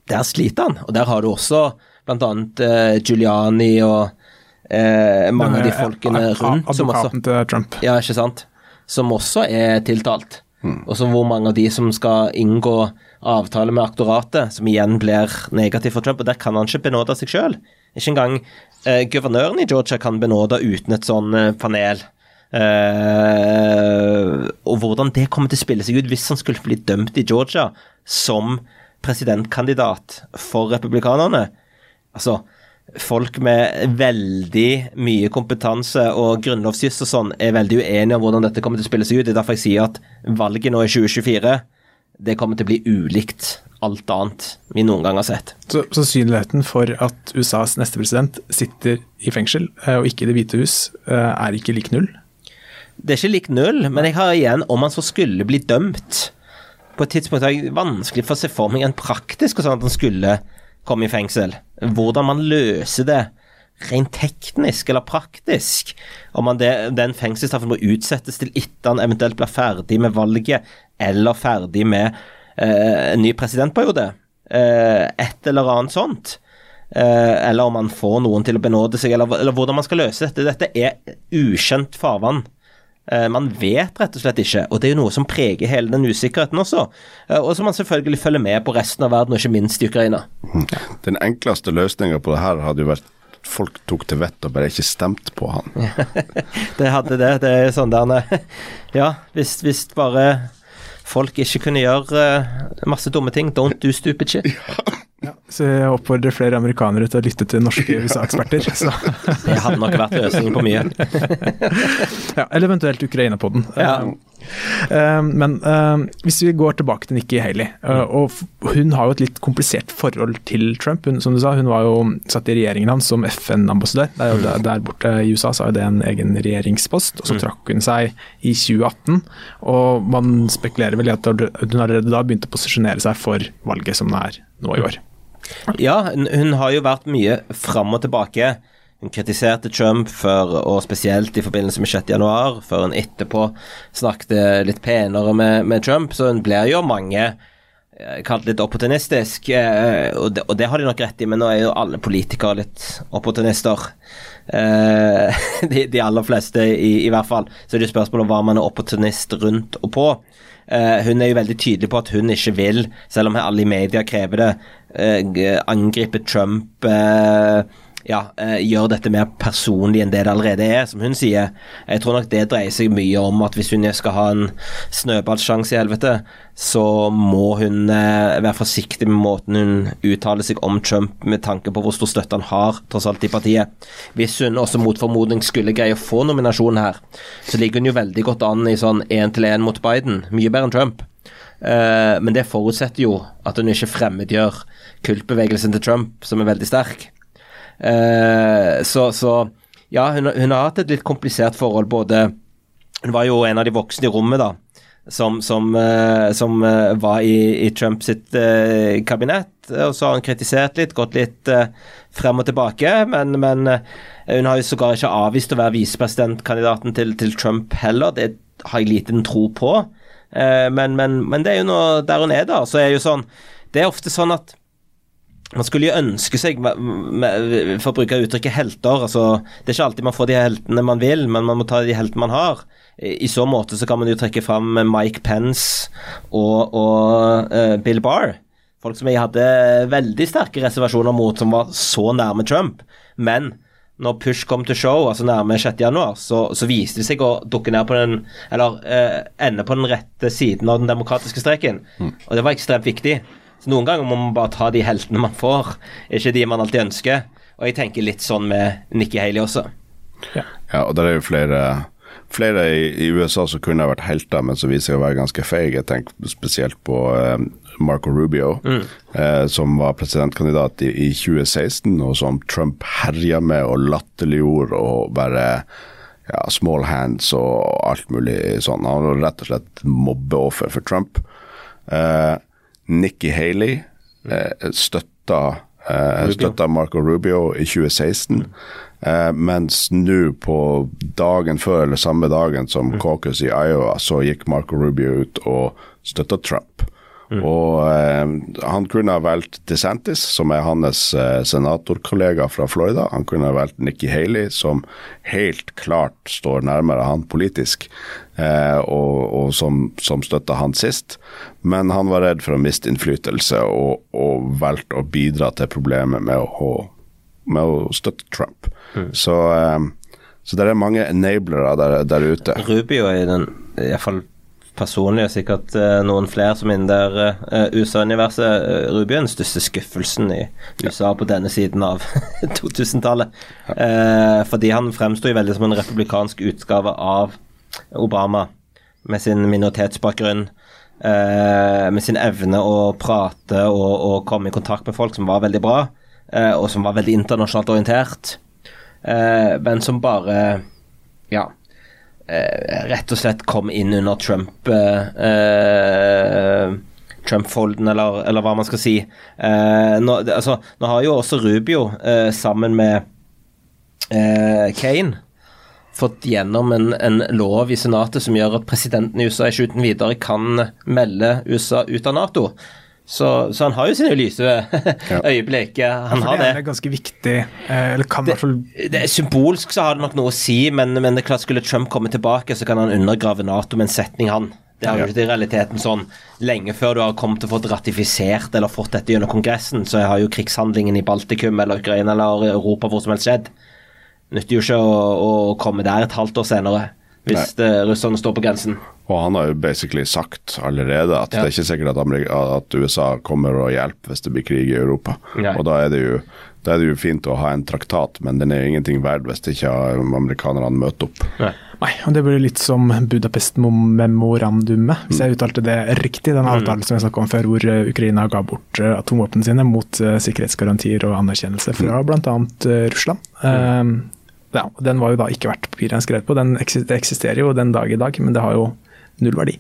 [SPEAKER 6] der sliter han, og der har du også bl.a. Uh, Giuliani og uh, mange av de folkene rundt.
[SPEAKER 4] Advokaten til Trump.
[SPEAKER 6] Ja, ikke sant. Som også er tiltalt. Mm. Og så hvor mange av de som skal inngå avtale med aktoratet, som igjen blir negativ for Trump. Og der kan han ikke benåde seg sjøl. Ikke engang eh, guvernøren i Georgia kan benåde uten et sånn eh, panel. Eh, og hvordan det kommer til å spille seg ut hvis han skulle bli dømt i Georgia som presidentkandidat for republikanerne. Altså, folk med veldig mye kompetanse og grunnlovsjuss og sånn er veldig uenige om hvordan dette kommer til å spille seg ut. Det er derfor jeg sier at valget nå i 2024 det kommer til å bli ulikt alt annet vi noen gang har sett.
[SPEAKER 4] Så sannsynligheten for at USAs neste president sitter i fengsel eh, og ikke i Det hvite hus, eh, er ikke lik null?
[SPEAKER 6] Det er ikke lik null, men jeg har igjen, om han så skulle bli dømt På et tidspunkt er det vanskelig for å se for meg en praktisk og sånn at han skulle komme i fengsel. Hvordan man løser det rent teknisk eller praktisk. Om man det, den fengselsstraffen må utsettes til etter han eventuelt blir ferdig med valget, eller ferdig med eh, en ny presidentperiode. Eh, et eller annet sånt. Eh, eller om man får noen til å benåde seg, eller, eller hvordan man skal løse dette. Dette er ukjent farvann. Eh, man vet rett og slett ikke, og det er jo noe som preger hele den usikkerheten også. Eh, og som man selvfølgelig følger med på resten av verden, og ikke minst i Ukraina.
[SPEAKER 5] Mhm. Den enkleste løsninga på det her hadde jo vært folk tok til vett og bare ikke stemte på han. <laughs>
[SPEAKER 6] det hadde det. Det er sånn der Ja, hvis, hvis bare folk ikke kunne gjøre masse dumme ting. Don't do stupid shit. <laughs> Ja.
[SPEAKER 4] Ja, så jeg oppfordrer flere amerikanere til å lytte til norske <laughs> USA-eksperter.
[SPEAKER 6] det hadde nok vært løsningen på mye. <laughs>
[SPEAKER 4] ja, eller eventuelt Ukraina-podden. Ja. Uh, men uh, hvis vi går tilbake til Nikki Haley, uh, og hun har jo et litt komplisert forhold til Trump. Hun, som du sa, hun var jo satt i regjeringen hans som FN-ambassadør. Der, der, borte i USA så er det en egen regjeringspost, og så mm. trakk hun seg i 2018. Og man spekulerer vel i at hun allerede da begynte å posisjonere seg for valget som det er nå i år.
[SPEAKER 6] Ja, hun har jo vært mye fram og tilbake. Hun kritiserte Trump for, og spesielt i forbindelse med 6.1, før hun etterpå snakket litt penere med, med, Trump, så hun blir jo mange eh, kalt litt opportunistisk, eh, og det, og det, har de nok rett i, men nå er jo alle politikere litt opportunister. eh, <laughs> de, de, aller fleste, i, i, hvert fall. Så er det spørsmål om hva man er opportunist rundt og på. Uh, hun er jo veldig tydelig på at hun ikke vil, selv om alle i media krever det, uh, angripe Trump. Uh, ja, eh, gjør dette mer personlig enn det det allerede er, som hun sier. Jeg tror nok det dreier seg mye om at hvis hun skal ha en snøballsjanse i helvete, så må hun eh, være forsiktig med måten hun uttaler seg om Trump, med tanke på hvor stor støtte han har, tross alt, i partiet. Hvis hun også mot formodning skulle greie å få nominasjonen her, så ligger hun jo veldig godt an i sånn én-til-én mot Biden. Mye bedre enn Trump. Uh, men det forutsetter jo at hun ikke fremmedgjør kultbevegelsen til Trump, som er veldig sterk. Eh, så, så, ja, hun, hun, har hatt et litt komplisert forhold. Både Hun var jo en av de voksne i rommet, da. Som, som, uh, som uh, var i, i Trump sitt uh, kabinett. Og så har hun kritisert litt, gått litt frem og tilbake. Men, men hun har jo sågar ikke avvist å være visepresidentkandidaten til, til Trump heller. Det har jeg liten tro på. Men, men, men, det er jo noe der hun er, da. Så er jo sånn Det er ofte sånn at man skulle jo ønske seg, for å bruke uttrykket helter altså, Det er ikke alltid man får de heltene man vil, men man må ta de heltene man har. I så måte så kan man jo trekke fram Mike Pence og, og uh, Bill Barr. Folk som jeg hadde veldig sterke reservasjoner mot, som var så nærme Trump. Men når push kom til show, altså nærme 6.1, så, så viste det seg å dukke ned på den Eller uh, ende på den rette siden av den demokratiske streken. Mm. Og det var ekstremt viktig. Noen ganger må man bare ta de heltene man får, ikke de man alltid ønsker. Og jeg tenker litt sånn med Nikki Haley også.
[SPEAKER 5] Ja, ja og der er jo flere, flere i, i, USA som kunne ha vært helter, men som viser seg å være ganske feige. Jeg tenker spesielt på eh, Marco Rubio, mm. eh, som var presidentkandidat i, i, 2016, og som Trump herja med og latterliggjorde og bare ja, small hands og alt mulig sånn. Han var rett og slett mobbeoffer for Trump. Eh, Nikki Haley eh, støtta, eh, støtta Marco Rubio i 2016. Eh, mens nå, på dagen før, eller samme dagen som mm. caucus i Iowa, så gikk Marco Rubio ut og støtta Trump. Mm. Og eh, han kunne ha valgt DeSantis, som er hans eh, senatorkollega fra Florida. Han kunne ha valgt Nikki Haley, som helt klart står nærmere han politisk, eh, og, og, som, som støtta han sist. Men han var redd for å miste innflytelse, og, og valgte å bidra til problemet med å, med å støtte Trump. Mm. Så, eh, så det er mange enablere der, der ute.
[SPEAKER 6] Rubio er den, i hvert fall personlig, og sikkert uh, noen flere som innen der uh, USA-universet, Ruby er den største skuffelsen i USA på denne siden av <laughs> 2000-tallet. Uh, fordi han fremsto veldig som en republikansk utgave av Obama, med sin minoritetsbakgrunn. med sin evne å prate og, og, komme i kontakt med folk som var veldig bra, og som var veldig internasjonalt orientert. men som bare Ja Eh, rett og slett kom inn under Trump eh, eh, Trump-folden, eller, eller, hva man skal si. Nå, altså, nå, har jo også Rubio, sammen med Kane, fått gjennom en, en, lov i Senatet som gjør at presidenten i USA ikke uten videre kan melde USA ut av Nato. Så, så, han har jo sine lyse <laughs> øyeblikk. Han har det.
[SPEAKER 4] Det er ganske viktig, eh, eller kan fall
[SPEAKER 6] det, er Symbolsk så har det nok noe å si, men, men, det er klart skulle Trump komme tilbake, så kan han undergrave Nato med en setning, han. Det har jo ikke i realiteten sånn Lenge før du har kommet til å få ratifisert eller fått dette gjennom Kongressen, så har jo krigshandlingen i Baltikum eller Ukraina eller Europa hvor som helst skjedd. Nytter jo ikke å, å komme der et halvt år senere hvis russerne står på grensen.
[SPEAKER 5] Og han har jo basically sagt allerede at ja. det er ikke sikkert at, Amerika, at, USA kommer og hjelper hvis det blir krig i Europa. Nei. Og da er, det jo, da er det jo fint å ha en traktat, men den er jo ingenting verdt hvis ikke amerikanerne møter opp.
[SPEAKER 4] Nei. Nei, og det blir litt som Budapest-memorandumet, hvis jeg uttalte det riktig. Den avtalen som jeg snakka om før, hvor Ukraina ga bort eh, atomvåpnene sine mot sikkerhetsgarantier og anerkjennelse fra mm. bl.a. Russland. Ja, den var jo da ikke verdt papiret den skrev på. Den eksisterer jo den dag i dag, men det har jo null verdi.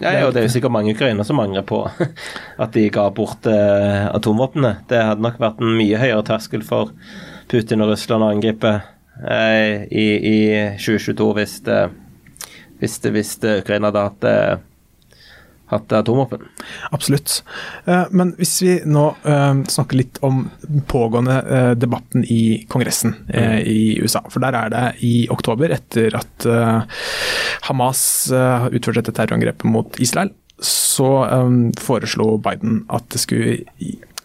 [SPEAKER 6] Ja, og det er jo sikkert mange ukrainere som angrer på <laughs> at de ga bort eh, atomvåpnene. Det hadde nok vært en mye høyere terskel for Putin og Russland å angripe eh, i, i, 2022 hvis, det, hvis, det, hvis det Ukraina hadde hatt, eh, hatt atomvåpen.
[SPEAKER 4] Absolutt. Eh, men hvis vi nå eh, snakker litt om pågående eh, debatten i Kongressen mm. i USA. For der er det i oktober, etter at Hamas utførte dette terrorangrepet mot Israel, så foreslo Biden at det skulle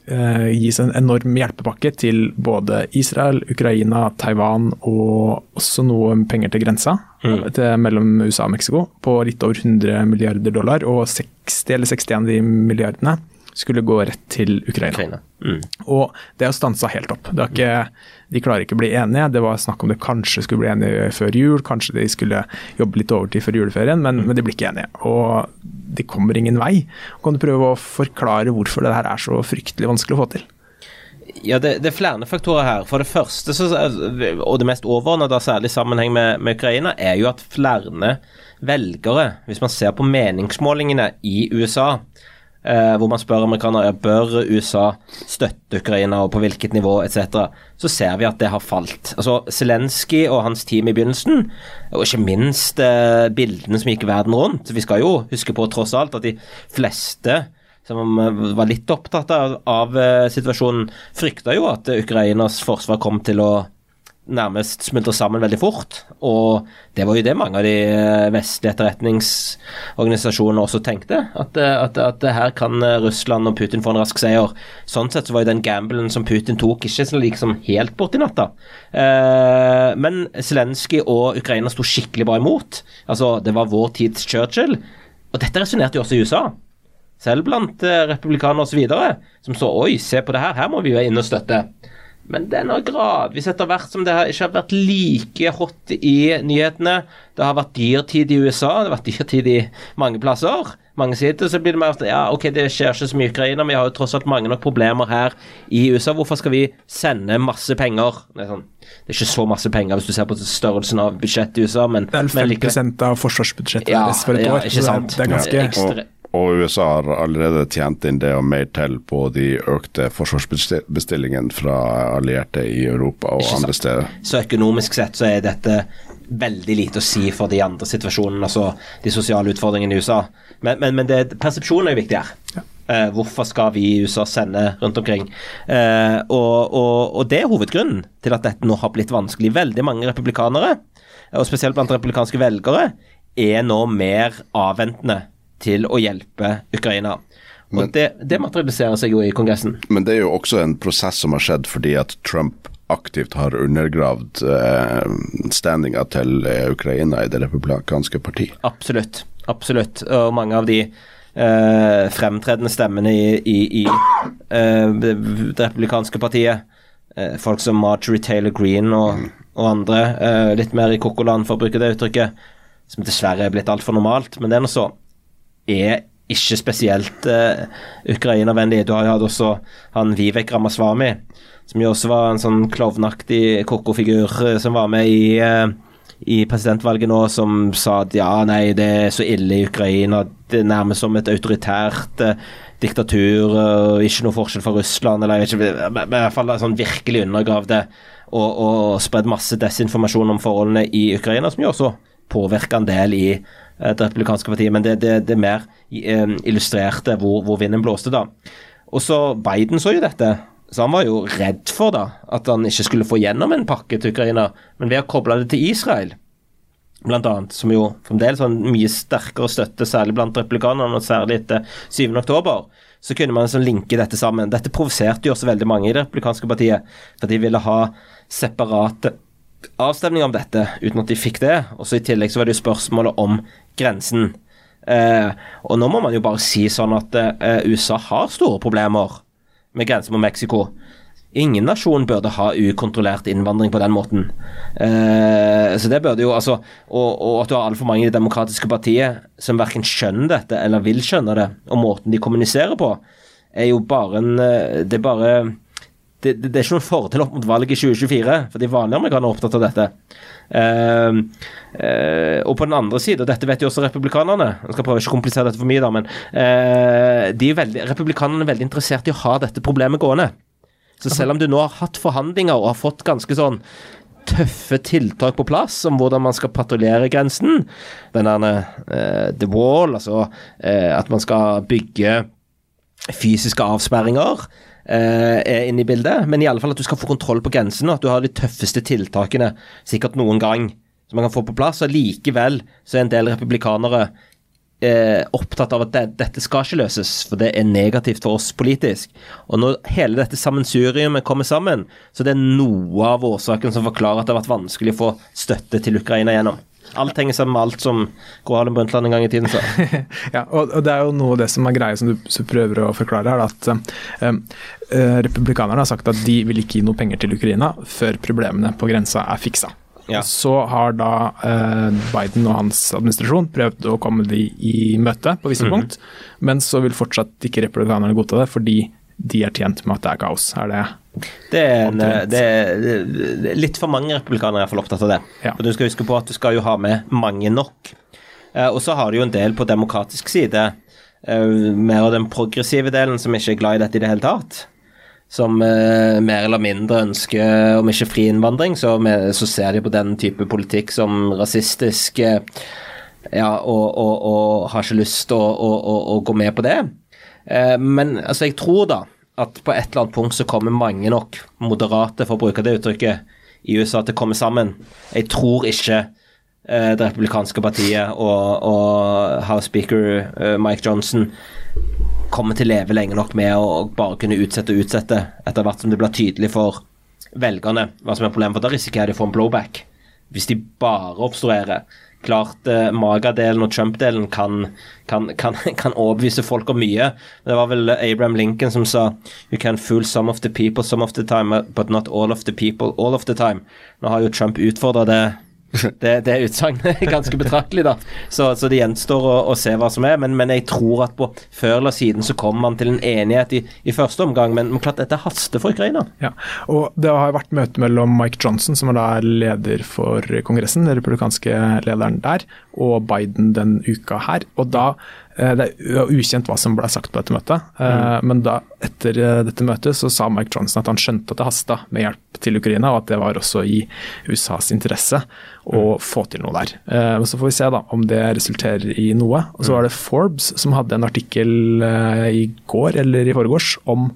[SPEAKER 4] gis en enorm hjelpepakke til både Israel, Ukraina, Taiwan og også noe penger til grensa mm. til, mellom USA og Mexico på litt over 100 milliarder dollar. Og 60 eller 61 av de milliardene skulle gå rett til Ukraina. Ukraina. Mm. Og det har stansa helt opp. Ikke, de klarer ikke å bli enige. Det var snakk om det kanskje skulle bli enige før jul, kanskje de skulle jobbe litt overtid før juleferien, men, mm. men de blir ikke enige. Og de kommer ingen vei. Kan du prøve å forklare hvorfor det her er så fryktelig vanskelig å få til?
[SPEAKER 6] Ja, det, det, er flere faktorer her. For det første, så, og det mest overordnede, særlig i sammenheng med, med, Ukraina, er jo at flere velgere, hvis man ser på meningsmålingene i USA, eh, hvor man spør amerikanere bør USA støtte Ukraina og på hvilket nivå etc., så ser vi at det har falt. Altså, Zelenskyj og hans team i begynnelsen, og ikke minst eh, bildene som gikk verden rundt Vi skal jo huske på tross alt at de fleste som var litt opptatt av, av eh, situasjonen, frykta jo at Ukrainas forsvar kom til å nærmest smuldre sammen veldig fort. Og det var jo det mange av de eh, vestlige etterretningsorganisasjonene også tenkte. At, eh, at, at, her kan Russland og Putin få en rask seier. Sånn sett så var jo den gamblen som Putin tok, ikke så liksom helt borti natta. Eh, men Zelenskyj og Ukraina sto skikkelig bra imot. Altså, det var vår tids Churchill. Og dette resonnerte jo også i USA selv blant eh, republikanere osv., som så oi, se på det her, her må vi jo inn og støtte. Men den har gradvis etter hvert som det har ikke har vært like hot i nyhetene Det har vært dyrtid i USA, det har vært dyrtid i mange plasser. Mange sider, så blir det mer at ja, ok, det skjer ikke så mye i Ukraina, vi har jo tross alt mange nok problemer her i USA. Hvorfor skal vi sende masse penger? Det er, sånn, det er ikke så masse penger hvis du ser på størrelsen av budsjettet i USA, men
[SPEAKER 4] Det er 5 like, av forsvarsbudsjettet
[SPEAKER 6] ja, deres for et ja, år. Ikke sant?
[SPEAKER 4] Det er, det er ganske
[SPEAKER 5] ja, og USA har allerede tjent inn det og mer til på de økte forsvarsbestillingene fra allierte i Europa og andre steder.
[SPEAKER 6] Så økonomisk sett så er dette veldig lite å si for de andre situasjonene, altså de sosiale utfordringene i USA. Men, men, men det, persepsjonen er jo viktig her. Ja. Uh, hvorfor skal vi i USA sende rundt omkring? Uh, og, og, og, det er hovedgrunnen til at dette nå har blitt vanskelig. Veldig mange republikanere, og spesielt blant republikanske velgere, er nå mer avventende til å hjelpe Ukraina. Og men, det, det, materialiserer seg jo i Kongressen.
[SPEAKER 5] Men det er jo også en prosess som har skjedd fordi at Trump aktivt har undergravd eh, standinga til eh, Ukraina i det republikanske parti.
[SPEAKER 6] Absolutt. Absolutt. Og mange av de eh, fremtredende stemmene i, i, i eh, det republikanske partiet, eh, folk som Marjorie Taylor Green og, mm. og andre, eh, litt mer i kokkoland for å bruke det uttrykket, som dessverre er blitt altfor normalt, men det er nå så er ikke spesielt uh, Ukraina-vennlig. Du har jo hatt også han Vivek Ramaswamy, som jo også var en sånn klovnaktig koko-figur uh, som var med i, uh, i presidentvalget nå, som sa at ja, nei, det er så ille i Ukraina. Det er nærmest som et autoritært diktatur, ikke noe forskjell fra Russland, eller ikke, i hvert fall sånn virkelig undergravd det. Og, og spredd masse desinformasjon om forholdene i Ukraina, som jo også påvirka en del i det republikanske partiet, men det, det, det mer eh, illustrerte hvor, hvor, vinden blåste, da. Og så Biden så jo dette, så han var jo redd for da, at han ikke skulle få gjennom en pakke til Ukraina, men ved å koble det til Israel, blant annet, som jo fremdeles har mye sterkere støtte, særlig blant republikanerne, og særlig etter 7. oktober, så kunne man sånn linke dette sammen. Dette provoserte jo også veldig mange i det republikanske partiet, for de ville ha separate avstemninger om dette, uten at de fikk det. Og så I tillegg så var det jo spørsmålet om grensen. Eh, og nå må man jo bare si sånn at eh, USA har store problemer med grensen mot Mexico. Ingen nasjon burde ha ukontrollert innvandring på den måten. Eh, så det burde jo, altså, og, og at du har altfor mange i det demokratiske partiet som verken skjønner dette eller vil skjønne det, og måten de kommuniserer på, er jo bare en eh, Det er bare det, det, det, er ikke noen fordel opp mot valget i 2024, for de vanlige amerikanerne er opptatt av dette. Uh, uh, og på den andre siden, og dette vet jo også republikanerne Jeg skal prøve ikke å komplisere dette for mye, da, men uh, er veldig, republikanerne er veldig interessert i å ha dette problemet gående. Så selv om du nå har hatt forhandlinger og har fått ganske sånn tøffe tiltak på plass om hvordan man skal patruljere grensen. Den der uh, The Wall, altså at man skal bygge fysiske avsperringer. Uh, er inne i bildet, men i alle fall at du skal få kontroll på grensene, at du har de tøffeste tiltakene sikkert noen gang som man kan få på plass. og Likevel så er en del republikanere eh, opptatt av at det, dette skal ikke løses, for det er negativt for oss politisk. Og når hele dette sammensuriumet kommer sammen, så det er noe av årsaken som forklarer at det har vært vanskelig å få støtte til Ukraina gjennom. Alt henger sammen med alt som Gro Harlem Brundtland en gang i tiden sa. <laughs>
[SPEAKER 4] ja, og, og, det er jo noe av det som er greia som du, prøver å forklare her, at um, republikanerne har sagt at de vil ikke gi noe penger til Ukraina før problemene på grensa er fiksa. Ja. Så har da eh, Biden og hans administrasjon prøvd å komme de i møte på visse mm -hmm. punkt, men så vil fortsatt ikke republikanerne godta det, fordi de er tjent med at det er kaos. Er det
[SPEAKER 6] det er, en, det er, litt for mange republikanere er for opptatt av det. Ja. For Du skal huske på at du skal jo ha med mange nok. Eh, og så har du jo en del på demokratisk side, eh, mer av den progressive delen, som ikke er glad i dette i det hele tatt som eh, mer eller mindre ønsker, om ikke fri innvandring, så, med, så, ser de på den type politikk som rasistisk eh, ja, og, og, og, har ikke lyst til å, å, å, gå med på det. Eh, men altså, jeg tror da at på et eller annet punkt så kommer mange nok moderate, for å bruke det uttrykket, i USA til å komme sammen. Jeg tror ikke eh, det republikanske partiet og, og House Speaker eh, Mike Johnson kommer til å leve lenge nok med å bare kunne utsette og utsette etter hvert som det blir tydelig for velgerne hva som er problemet. For da risikerer de å få en blowback hvis de bare obstruerer. Klart eh, Maga-delen og Trump-delen kan, kan, kan, <laughs> kan, overbevise folk om mye. Det var vel Abraham Lincoln som sa You can fool some of the people some of the time, but not all of the people all of the time. Nå har jo Trump utfordra det <laughs> det, det utsagnet <laughs> ganske betraktelig, da. Så, så det gjenstår å, å, se hva som er. Men, men, jeg tror at på før eller siden så kommer man til en enighet i, i første omgang. Men, men, klart dette haster for Ukraina.
[SPEAKER 4] Ja, og Det har vært møte mellom Mike Johnson, som er da leder for Kongressen, den republikanske lederen der, og Biden den uka her. Og da det er ukjent hva som ble sagt på dette møtet, eh, mm. men da, etter eh, dette møtet så sa Mike Johnson at han skjønte at det hasta med hjelp til Ukraina, og at det var også i USAs interesse å mm. få til noe der. Men Så får vi se da om det resulterer i noe. Og Så mm. var det Forbes som hadde en artikkel i går eller i forgårs om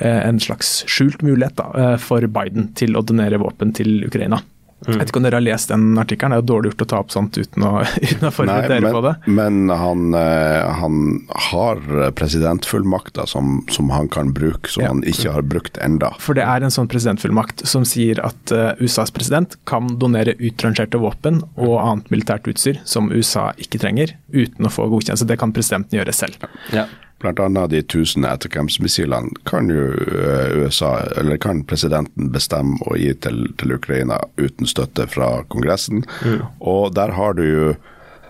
[SPEAKER 4] en slags skjult mulighet da, for Biden til å donere våpen til Ukraina. Mm. Jeg vet ikke om dere har lest den artikkelen, det er jo dårlig gjort å ta opp sånt uten å, <laughs> uten å forberede dere på det.
[SPEAKER 5] Men han, eh, han har presidentfullmakter som, som, han kan bruke, som ja. han ikke har brukt enda.
[SPEAKER 4] For det er en sånn presidentfullmakt som sier at uh, USAs president kan donere utrangerte våpen og annet militært utstyr som USA ikke trenger, uten å få godkjennelse. Det kan presidenten gjøre selv.
[SPEAKER 5] Ja. Bl.a. de 1000 etterkampsmissilene kan jo eh, USA, eller kan presidenten bestemme å gi til, til Ukraina uten støtte fra Kongressen. Mm. Og der har du jo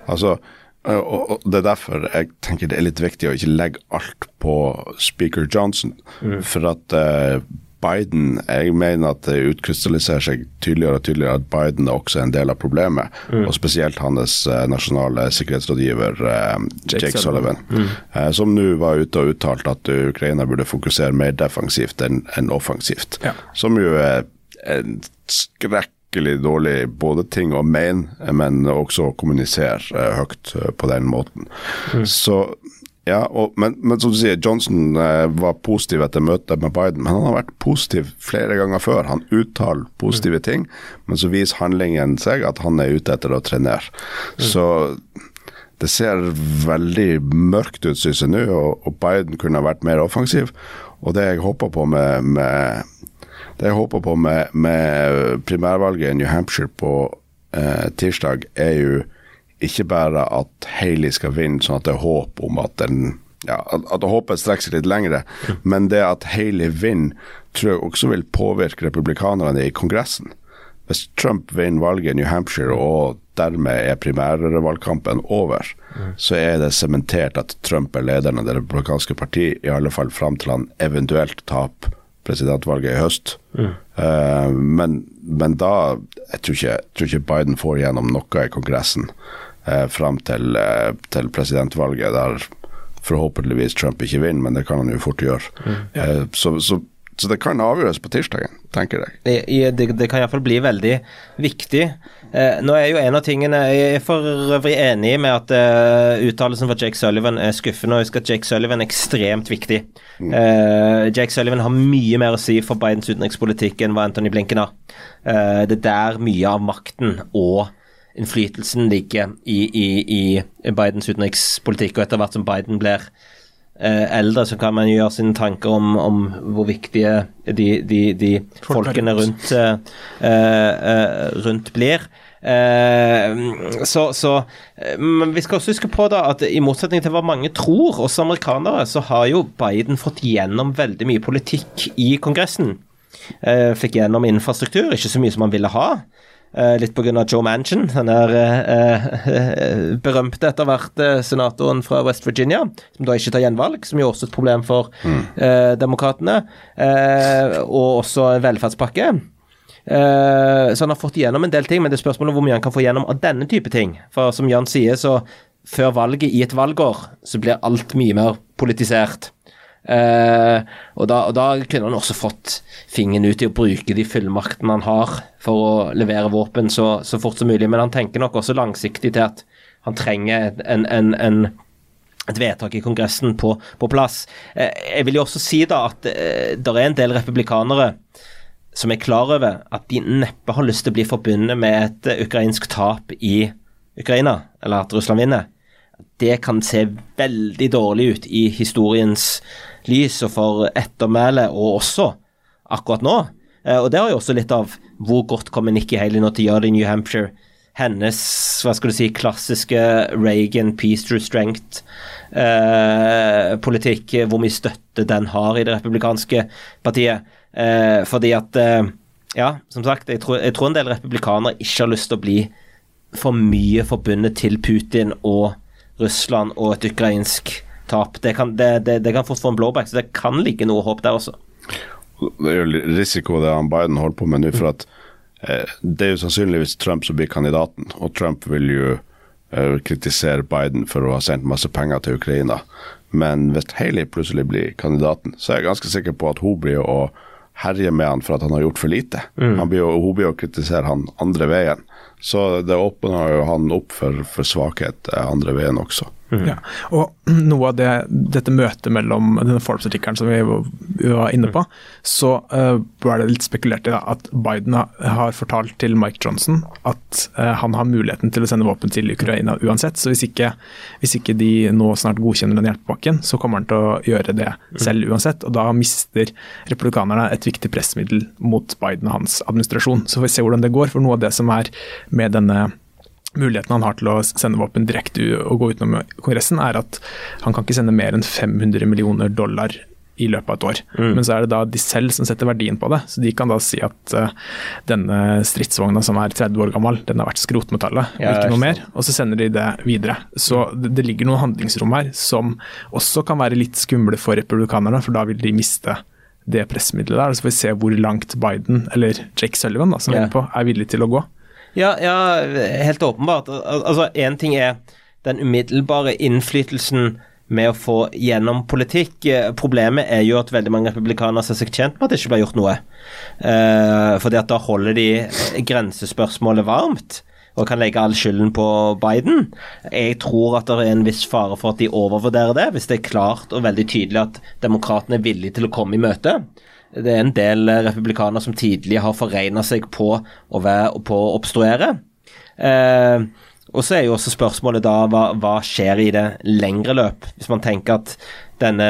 [SPEAKER 5] Altså, og Det er derfor jeg tenker det er litt viktig å ikke legge alt på speaker Johnson. Mm. For at uh, Biden Jeg mener at det utkrystalliserer seg tydeligere og tydeligere at Biden er også en del av problemet. Mm. Og spesielt hans uh, nasjonale sikkerhetsrådgiver uh, Jake, Jake, Sullivan, mm. uh, som nå var ute og uttalte at Ukraina burde fokusere mer defensivt enn en offensivt. Ja. Som jo er en skrekkelig dårlig både ting å mene, men også kommunisere høyt på den måten. Mm. Så ja, og, men, men, som du sier, Johnson eh, var positiv etter møtet med Biden, men han har vært positiv flere ganger før. Han uttaler positive mm. ting, men så viser handlingen seg at han er ute etter å trenere. Mm. Så det ser veldig mørkt ut, synes jeg nå, og, og, Biden kunne ha vært mer offensiv. Og det jeg håper på med, med det jeg håper på med, med primærvalget i New Hampshire på eh, tirsdag, er jo ikke bare at Haley skal vinne, sånn at det er håp om at den ja, at håpet strekker seg litt lengre, men det at Haley vinner, tror jeg også vil påvirke republikanerne i Kongressen. Hvis Trump vinner valget i New Hampshire og dermed er primærvalgkampen over, så er det sementert at Trump er lederen av det republikanske parti, i alle fall fram til han eventuelt taper presidentvalget i høst. Mm. Uh, men, men, da jeg tror, ikke, jeg tror ikke Biden får gjennom noe i Kongressen eh, fram til, eh, til, presidentvalget, der forhåpentligvis Trump ikke vinner, men det kan han jo fort gjøre. Mm. Ja. Eh, så, så, Så det kan avgjøres på tirsdagen, tenker jeg.
[SPEAKER 6] Det, det, det kan iallfall bli veldig viktig. Eh, nå er jo en av tingene Jeg er for øvrig enig med at eh, uttalelsen fra Jake Sullivan er skuffende. og Husk at Jake Sullivan er ekstremt viktig. Mm. Uh, Jake Sullivan har mye mer å si for Bidens utenrikspolitikk enn hva Anthony Blinken har. Uh, det er der mye av makten og innflytelsen ligger i, i, i Bidens utenrikspolitikk. Og etter hvert som Biden blir Eh, eldre, så kan man gjøre sine tanker om, om hvor viktige de, de, de folkene rundt, eh, rundt blir. Eh, så, så Men vi skal også huske på da at i motsetning til hva mange tror, også amerikanere, så har jo Biden fått gjennom veldig mye politikk i Kongressen. Eh, fikk gjennom infrastruktur, ikke så mye som han ville ha. Uh, litt pga. Joe Manchin, den der uh, uh, berømte etter hvert senatoren fra West Virginia, som da ikke tar gjenvalg, som jo også er et problem for mm. demokratene. og også en velferdspakke. så han har fått igjennom en del ting, men det er spørsmålet hvor mye han kan få igjennom av denne type ting. For som Jan sier, så før valget i et valgår, så blir alt mye mer politisert. Uh, og, da, og, da, kunne han også fått fingeren ut i å bruke de fullmaktene han har for å levere våpen så, så, fort som mulig, men han tenker nok også langsiktig til at han trenger en, en, en, et vedtak i Kongressen på, på plass. Uh, jeg vil jo også si da at uh, det er en del republikanere som er klar over at de neppe har lyst til å bli forbundet med et ukrainsk tap i Ukraina, eller at Russland vinner. Det kan se veldig dårlig ut i historiens lys og for ettermæle, og også akkurat nå. Eh, og det har jo også litt av hvor godt kommer Nikki Haley nå til å gjøre det i New Hampshire. Hennes hva skal du si, klassiske Reagan peace through strength-politikk, eh, hvor mye støtte den har i det republikanske partiet. Eh, fordi at eh, Ja, som sagt, jeg tror, jeg tror, en del republikanere ikke har lyst til å bli for mye forbundet til Putin og Russland og et ukrainsk tap. Det kan, det, det, det kan fort få en blowback, så det kan ligge noe håp der også.
[SPEAKER 5] Det er jo risiko det han Biden holder på med nå, for at eh, det er jo sannsynligvis Trump som blir kandidaten, og Trump vil jo eh, kritisere Biden for å ha sendt masse penger til Ukraina. Men hvis Haley plutselig blir kandidaten, så er jeg ganske sikker på at hun blir å herje med han for at han har gjort for lite. Mm. Blir, hun blir å kritisere han andre veien. Så det åpner jo han opp for, for svakhet eh, andre veien også.
[SPEAKER 4] Mm. Ja, og <clears throat> noe av det, dette møtet mellom denne Forbes-artikkelen som vi var inne på, så uh, var det litt spekulert i da, at Biden har fortalt til Mike Johnson at uh, han har muligheten til å sende våpen til Ukraina uansett. Så hvis ikke, hvis ikke de nå snart godkjenner den hjelpepakken, så kommer han til å gjøre det selv uansett. Og da mister republikanerne et viktig pressmiddel mot Biden og hans administrasjon. Så får vi se hvordan det går. For noe av det som er med denne muligheten han har til å sende våpen direkte og gå utenom Kongressen, er at han kan ikke sende mer enn 500 millioner dollar i løpet av et år. Mm. Men så er det da de selv som setter verdien på det. Så de kan da si at uh, denne stridsvogna som er 30 år gammel, den har vært skrotmetallet, ja, og ikke noe mer. Og så sender de det videre. Så det, det, ligger noen handlingsrom her som også kan være litt skumle for republikanerne, for da vil de miste det pressmiddelet der. Så får vi se hvor langt Biden, eller Jake Sullivan, da, som yeah. er på, er villig til å gå.
[SPEAKER 6] Ja, ja helt åpenbart. Altså, Én ting er den umiddelbare innflytelsen med å få gjennom politikk. Problemet er jo at veldig mange republikanere ser seg tjent med at det ikke blir gjort noe. Eh, fordi at da holder de grensespørsmålet varmt og kan legge all skylden på Biden. Jeg tror at det er en viss fare for at de overvurderer det, hvis det er klart og veldig tydelig at demokratene er villige til å komme i møte. Det er en del eh, republikanere som tidligere har forregna seg på å, være, på å obstruere. Eh, og så er jo også spørsmålet da hva, hva, skjer i det lengre løp? Hvis man tenker at denne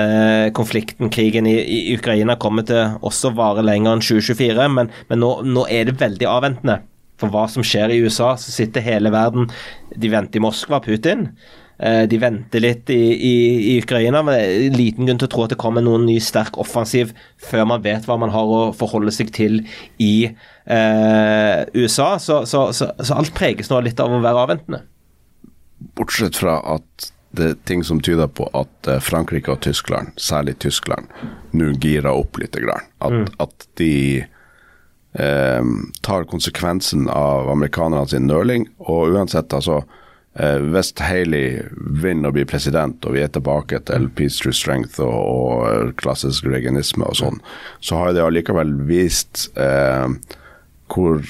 [SPEAKER 6] konflikten, krigen i, i Ukraina, kommer til også vare lenger enn 2024, men, men nå, nå, er det veldig avventende. For hva som skjer i USA, så sitter hele verden De venter i Moskva, Putin. Eh, de venter litt i, i, i, Ukraina, men det er liten grunn til å tro at det kommer noen ny sterk offensiv før man vet hva man har å forholde seg til i eh, USA. Så, så, så, så, alt preges nå litt av å være avventende.
[SPEAKER 5] Bortsett fra at det er ting som tyder på at eh, Frankrike og Tyskland, særlig Tyskland, nå girer opp litt. At, mm. at de eh, tar konsekvensen av amerikanerne sin nøling, og uansett, altså hvis Haley vinner og blir president, og vi er tilbake til peace through strength og, og klassisk reganisme og sånn, så har det allikevel vist eh, hvor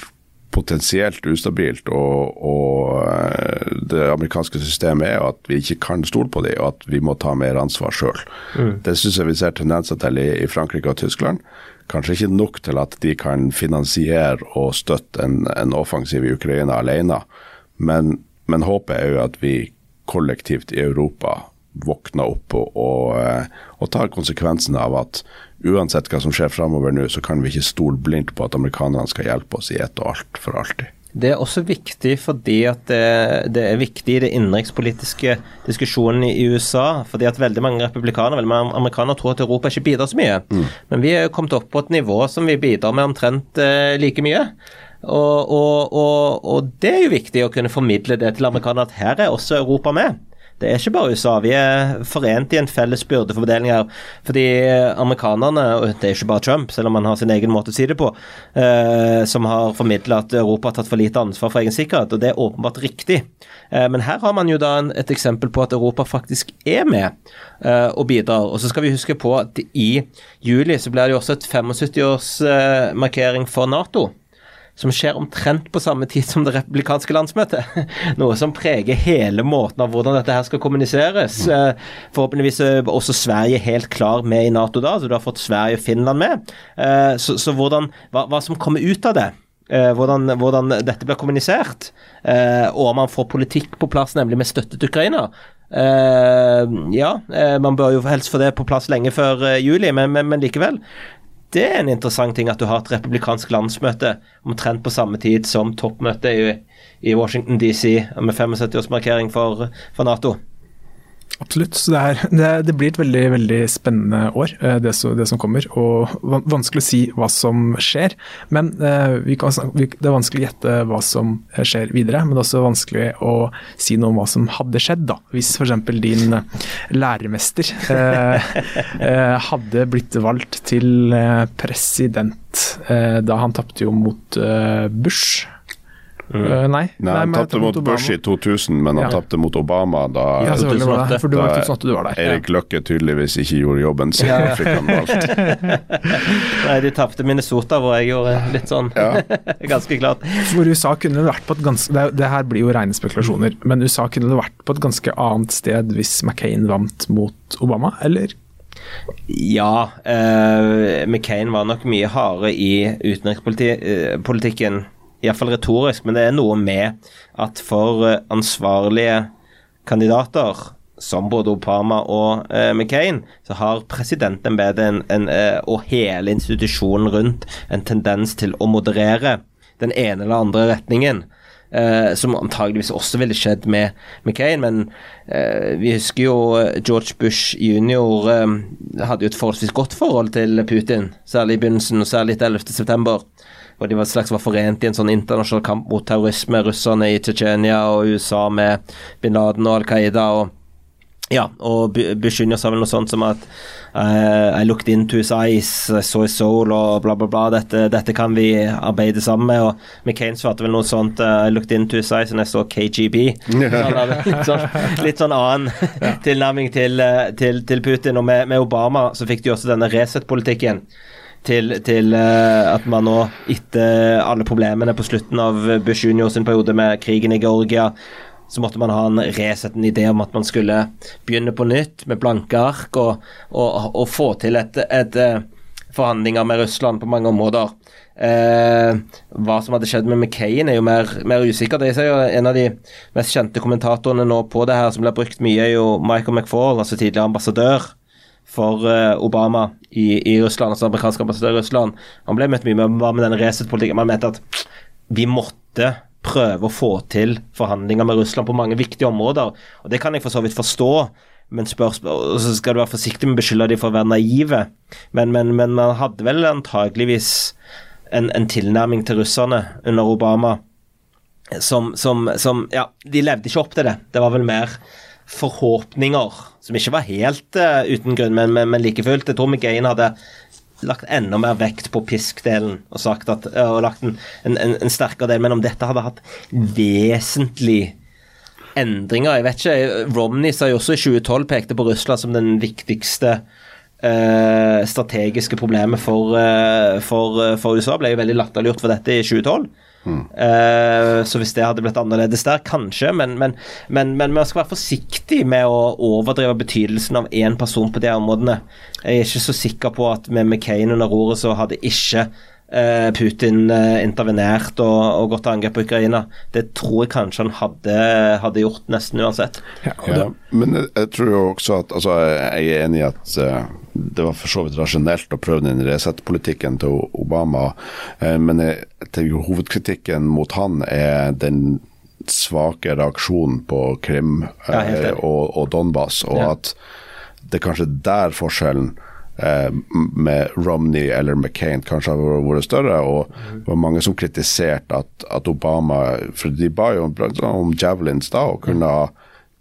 [SPEAKER 5] potensielt ustabilt og, og, eh, det amerikanske systemet er, og at vi ikke kan stole på det, og at vi må ta mer ansvar sjøl. Mm. Det syns jeg vi ser tendenser til i, i, Frankrike og Tyskland. Kanskje ikke nok til at de kan finansiere og støtte en, en offensiv i Ukraina alene, men, men håpet er jo at vi kollektivt i Europa våkner opp og, og, eh, og tar konsekvensen av at uansett hva som skjer framover nå, så kan vi ikke stole blindt på at amerikanerne skal hjelpe oss i ett og alt for alltid.
[SPEAKER 6] Det er også viktig fordi at det, det er viktig i det innenrikspolitiske diskusjonen i USA. fordi at veldig mange republikanere veldig mange amerikanere tror at Europa ikke bidrar så mye. Mm. Men vi er kommet opp på et nivå som vi bidrar med omtrent eh, like mye. Og, og, og, og, det er jo viktig å kunne formidle det til amerikanerne at her er også Europa med. Det er ikke bare USA. Vi er forent i en felles byrdefordeling her. Fordi amerikanerne, og det er ikke bare Trump, selv om han har sin egen måte å si det på, eh, som har formidla at Europa har tatt for lite ansvar for egen sikkerhet, og det er åpenbart riktig. Eh, men her har man jo da en, et eksempel på at Europa faktisk er med eh, og bidrar. Og så skal vi huske på at i juli så blir det jo også et 75-årsmarkering for Nato som skjer omtrent på samme tid som det republikanske landsmøtet. <laughs> Noe som preger hele måten av hvordan dette her skal kommuniseres. Eh, forhåpentligvis er også Sverige helt klar med i Nato da, så du har fått Sverige og Finland med. Eh, så, så hvordan, hva, hva, som kommer ut av det, eh, hvordan, hvordan dette blir kommunisert, og om man får politikk på plass, nemlig med støtte til Ukraina, ja, man bør jo helst få det på plass lenge før juli, men, men, men likevel det er en interessant ting at du har et republikansk landsmøte omtrent på samme tid som toppmøtet i, i Washington DC med 75-årsmarkering for, for Nato.
[SPEAKER 4] Absolutt. Så det, er, det, blir et veldig veldig spennende år, det, det, det, som kommer. Og vanskelig å si hva som skjer. Men eh, kan, det er vanskelig å gjette hva som skjer videre. Men det er også vanskelig å si noe om hva som hadde skjedd, da. Hvis f.eks. din læremester eh, eh, hadde blitt valgt til president eh, da han tapte jo mot eh, Bush.
[SPEAKER 5] Mm. Uh, nei. nei. Han tapte mot, Bush i 2000, men han ja. tapte mot Obama da,
[SPEAKER 4] ja, det, for du var, du var der.
[SPEAKER 5] Erik Løkke tydeligvis ikke gjorde jobben sin. Ja. fikk han valgt. <laughs>
[SPEAKER 6] nei, de tapte Minnesota, hvor jeg gjorde litt sånn <laughs> ganske klart.
[SPEAKER 4] Hvor USA kunne vært på et ganske det, det, her blir jo rene spekulasjoner, men USA kunne det vært på et ganske annet sted hvis McCain vant mot Obama, eller?
[SPEAKER 6] Ja, uh, McCain var nok mye hardere i utenrikspolitikken. Iallfall retorisk, men det er noe med at for eh, ansvarlige kandidater, som både Obama og eh, McCain, så har presidentembetet en, en, eh, og hele institusjonen rundt en tendens til å moderere den ene eller andre retningen. Eh, som antageligvis også ville skjedd med McCain, men eh, vi husker jo eh, George Bush jr. hadde jo et forholdsvis godt forhold til Putin, særlig i begynnelsen, og særlig etter 11.9 og de var slags var forent i en sånn internasjonal kamp mot terrorisme. Russerne i Tsjetsjenia og USA med bin Laden og Al Qaida. og ja, og Bush seg vel noe sånt som at uh, I looked into his eyes, I saw his soul og bla, bla, bla. Dette, dette kan vi arbeide sammen med. Og McCain svarte vel noe sånt uh, I looked into his eyes and I saw KGB. litt, sånn, litt sånn annen <laughs> tilnærming til, eh, til, til, Putin. Og med, med Obama så fikk de også denne Resett-politikken til, til uh, at man nå, etter alle problemene på slutten av Bush junior sin periode med krigen i Georgia, så måtte man ha en reset, en idé om at man skulle begynne på nytt med blanke ark og, og, og få til et, et, eh, forhandlinger med Russland på mange områder. Eh, hva som hadde skjedd med McCain, er jo mer, mer usikkert. Det er jo en av de mest kjente kommentatorene nå på det her, som blir brukt mye, er jo Michael McFaul, altså tidligere ambassadør for uh, Obama i, i, Russland, altså amerikansk ambassadør i Russland. Han ble møtt mye med, med den Resett-politikken. Man mente at vi måtte prøve å få til forhandlinger med Russland på mange viktige områder. Og Det kan jeg for så vidt forstå, men spørsmål, så skal du være forsiktig med å beskylde dem for å være naive. Men, men, men man hadde vel antageligvis en, en, tilnærming til russerne under Obama som, som, som Ja, de levde ikke opp til det. Det var vel mer forhåpninger, som ikke var helt uh, uten grunn, men, men, men like fullt. Jeg tror McGain hadde lagt enda mer vekt på piskdelen og, sagt at, uh, og lagt en, en, en, sterkere del. Men om dette hadde hatt vesentlig endringer. Jeg vet ikke, Romney sa jo også i 2012 pekte på Russland som den viktigste uh, strategiske problemet for, uh, for, uh, for, USA. Ble jo veldig latterliggjort for dette i 2012. Mm. så hvis det hadde blitt annerledes der, kanskje. Men, men, men, men, man skal være forsiktig med å overdrive betydelsen av én person på de områdene. Jeg er ikke så sikker på at med McCain under roret så hadde ikke Putin eh, intervenert og, og gått til angrep på Ukraina. Det tror jeg kanskje han hadde, hadde gjort nesten uansett.
[SPEAKER 5] Ja, ja, men jeg, jeg, tror jo også at altså, Jeg er enig i at uh, det var for så vidt rasjonelt å prøve den resettpolitikken til Obama, uh, men jeg, til hovedkritikken mot han er den svake reaksjonen på Krim uh, og, og, Donbas, og at det er kanskje der forskjellen Eh, med Romney eller McCain kanskje har vært større. Og det var mange som kritiserte at, at, Obama For de ba jo om javelins da, og kunne ha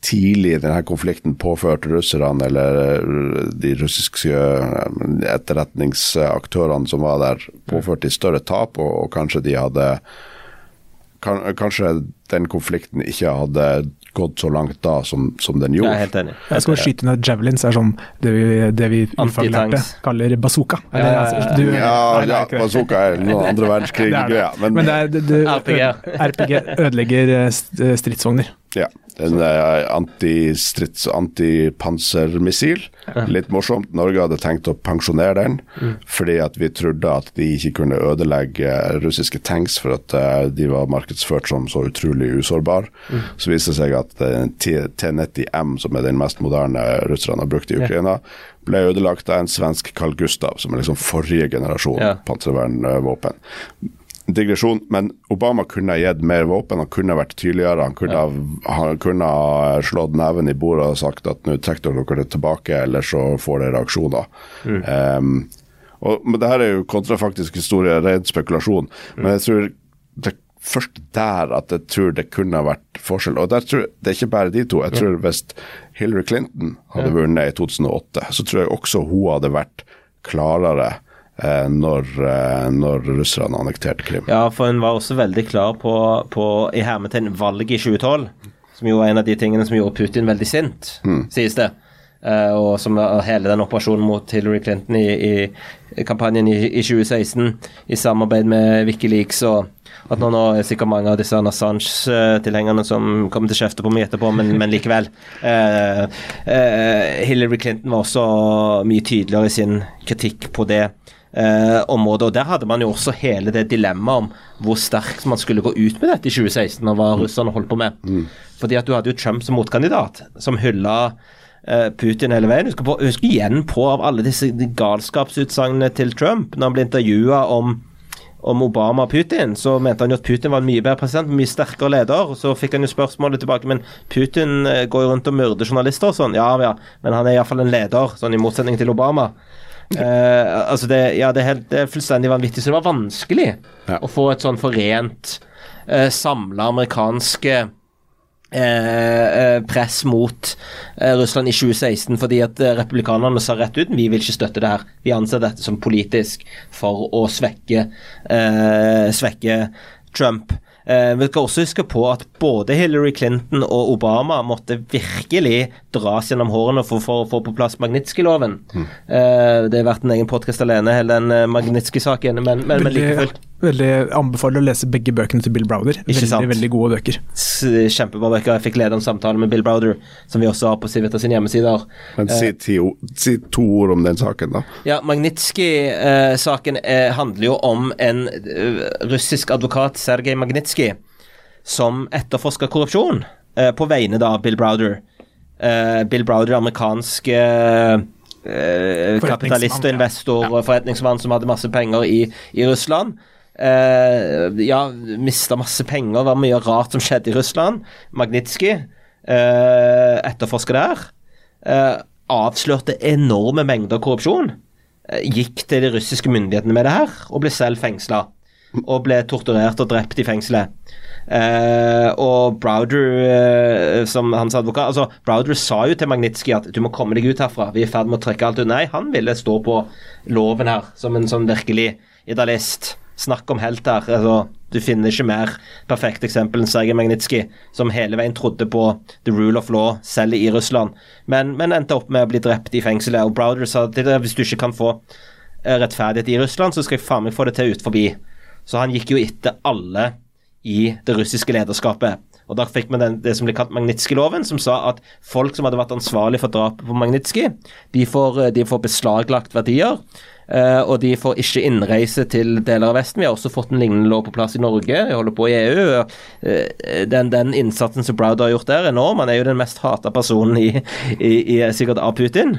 [SPEAKER 5] tidlig i denne konflikten påført russerne eller eh, de russiske eh, etterretningsaktørene som var der, påført de større tap, og, og kanskje de hadde Kanskje den konflikten ikke hadde gått så langt da som, som den gjorde.
[SPEAKER 6] Jeg er helt enig.
[SPEAKER 4] Jeg skal skyte ned javelins, er sånn det vi, det vi ufaglærte kaller bazooka.
[SPEAKER 5] Eller, altså, du, ja, ja bazooka er noen <laughs> andre verdenskrig-greia.
[SPEAKER 4] Men, men det er, det, <laughs> RPG. RPG ødelegger eh, stridsvogner.
[SPEAKER 5] Ja. En antistrids- antipansermissil. Litt morsomt. Norge hadde tenkt å pensjonere den mm. fordi at vi trodde at de ikke kunne ødelegge russiske tanks for at uh, de var markedsført som så utrolig usårbare. Mm. Så viste det seg at uh, T90M, som er den mest moderne russerne har brukt i Ukraina, ble ødelagt av en svensk Carl Gustav, som er liksom forrige generasjon ja. panservernvåpen digresjon, men Obama kunne ha gitt mer våpen, han kunne ha vært tydeligere. Han kunne, ha, han kunne ha slått neven i bordet og sagt at nå trekker dere det tilbake, eller så får dere reaksjoner. Mm. Um, og, men det her er jo kontrafaktisk historie, ren spekulasjon. Mm. Men jeg tror det er først der at jeg tror det kunne ha vært forskjell. Og der tror, Det er ikke bare de to. Jeg tror hvis Hillary Clinton hadde vunnet i 2008, så tror jeg også hun hadde vært klarere når, eh, når russerne annekterte Krim.
[SPEAKER 6] Ja, for hun var også veldig klar på, på i hermetegn valget i 2012, som jo var en av de tingene som gjorde Putin veldig sint, mm. sies det. Uh, og som hele den operasjonen mot Hillary Clinton i, i kampanjen i, i, 2016, i samarbeid med Wikileaks og at nå, nå er sikkert mange av disse Assange-tilhengerne som kommer til å kjefte på meg etterpå, men, men likevel. Eh, eh, Hillary Clinton var også mye tydeligere i sin kritikk på det eh, området. Og Der hadde man jo også hele det dilemmaet om hvor sterkt man skulle gå ut med dette i 2016, og hva mm. russerne holdt på med. Mm. Fordi at du hadde jo Trump som motkandidat, som hylla eh, Putin hele veien. Husk, på, husk igjen på av alle disse galskapsutsagnene til Trump, når han ble intervjua om om Obama og Putin, så mente han jo at Putin var en mye bedre president, mye sterkere leder. Så fikk han jo spørsmålet tilbake men Putin eh, går jo rundt og myrder journalister og sånn. Ja, ja, men han er iallfall en leder, sånn i motsetning til Obama. Uh, <laughs> altså det, ja, det er, helt, det er, fullstendig vanvittig. Så det var vanskelig ja. å få et sånn forent, uh, eh, samla amerikanske uh, press mot Russland i 2016 fordi at republikanerne sa rett ut vi vil ikke støtte det her. Vi anser dette som politisk for å svekke, svekke Trump. Eh, vi skal også huske på at både Hillary Clinton og Obama måtte virkelig dras gjennom hårene for, for å få på plass Magnitsky-loven. Mm. Eh, det har vært en egen podkast alene, hele den eh, Magnitsky-saken, men, men, men like fullt.
[SPEAKER 4] Veldig anbefaler å lese begge bøkene til Bill Browder. Veldig, veldig gode bøker.
[SPEAKER 6] Kjempebra bøker. Jeg fikk lede en samtale med Bill Browder, som vi også har på Civita sine hjemmesider.
[SPEAKER 5] Men si, uh, si, to ord om den saken, da.
[SPEAKER 6] Ja, Magnitsky-saken uh, handler jo om en uh, russisk advokat, Sergej Magnitsky, som etterforsker korrupsjon på vegne av Bill Browder. Bill Browder, amerikansk kapitalist og investor og forretningsmann som hadde masse penger i, i Russland. Uh, ja, mista masse penger, var mye rart som skjedde i Russland. Magnitsky uh, etterforsker der. Uh, avslørte enorme mengder korrupsjon. Uh, gikk til de russiske myndighetene med det her, og ble selv fengsla. Og ble torturert og drept i fengselet. og Browder, som hans advokat altså Browder sa jo til Magnitsky at du må komme deg ut herfra, vi er i ferd med å trekke alt ut. Nei, han ville stå på loven her, som en sånn virkelig idealist. Snakk om helter. Altså, du finner ikke mer perfekt eksempel enn Sergej Magnitsky, som hele veien trodde på the rule of law, selv i Russland, men, men endte opp med å bli drept i fengselet. Og Browder sa til det hvis du ikke kan få eh, rettferdighet i Russland, så skal jeg faen meg få det til ut forbi. Så han gikk jo etter alle i det russiske lederskapet. Og Da fikk vi det som ble kalt Magnitsky-loven, som sa at folk som hadde vært ansvarlig for drapet på Magnitsky, de eh, de får beslaglagt verdier. Uh, og de får ikke innreise til deler av Vesten. Vi har også fått en lignende lov på plass i Norge. Vi holder på i EU. Uh, den, den, innsatsen som Browder har gjort der, er enorm. Han er jo den mest hata personen i, i, i, sikkert av Putin.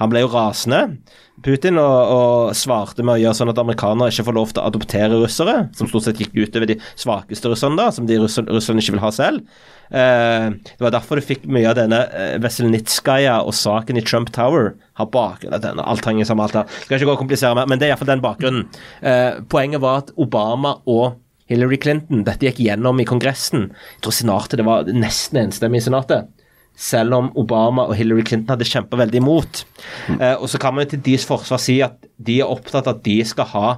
[SPEAKER 6] Han ble jo rasende. Putin og, og, svarte med å gjøre sånn at amerikanere ikke får lov til å adoptere russere, som stort sett gikk utover de svakeste russerne, da, som de russerne ikke vil ha selv. Eh, det var derfor du fikk mye av denne eh, Veselnitskaja og saken i Trump Tower har bakgrunn av denne. Alt henger sammen, alt her. Skal ikke gå og komplisere mer, men det er iallfall den bakgrunnen. Eh, poenget var at Obama og Hillary Clinton, dette gikk gjennom i Kongressen. Jeg tror senatet, det var nesten enstemmig i Senatet selv om Obama og Hillary Clinton hadde kjempa veldig imot. Eh, og så kan man til deres forsvar si at de er opptatt av at de skal ha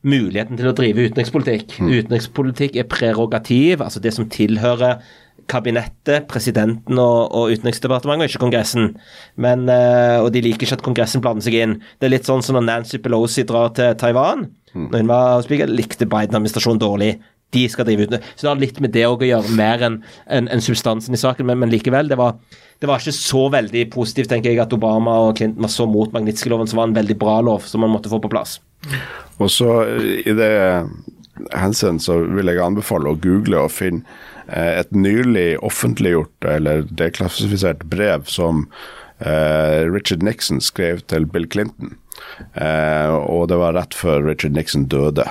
[SPEAKER 6] muligheten til å drive utenrikspolitikk. Mm. Utenrikspolitikk er prerogativ, altså det som tilhører kabinettet, presidenten og, og Utenriksdepartementet, og ikke Kongressen. Men, eh, og de liker ikke at Kongressen blander seg inn. Det er litt sånn som når Nancy Pelosi drar til Taiwan. Mm. Når hun var speaker, likte Biden-administrasjonen dårlig de skal drive ut. Så det har litt med det å gjøre, mer enn en, en substansen i saken. Men, men likevel, det var, det var, ikke så veldig positivt, tenker jeg, at Obama og Clinton var så mot Magnitsky-loven, som var en veldig bra lov som man måtte få på plass.
[SPEAKER 5] Og så i det hensyn så vil jeg anbefale å google og finne eh, et nylig offentliggjort eller deklassifisert brev som eh, Richard Nixon skrev til Bill Clinton. Eh, og det var rett før Richard Nixon døde.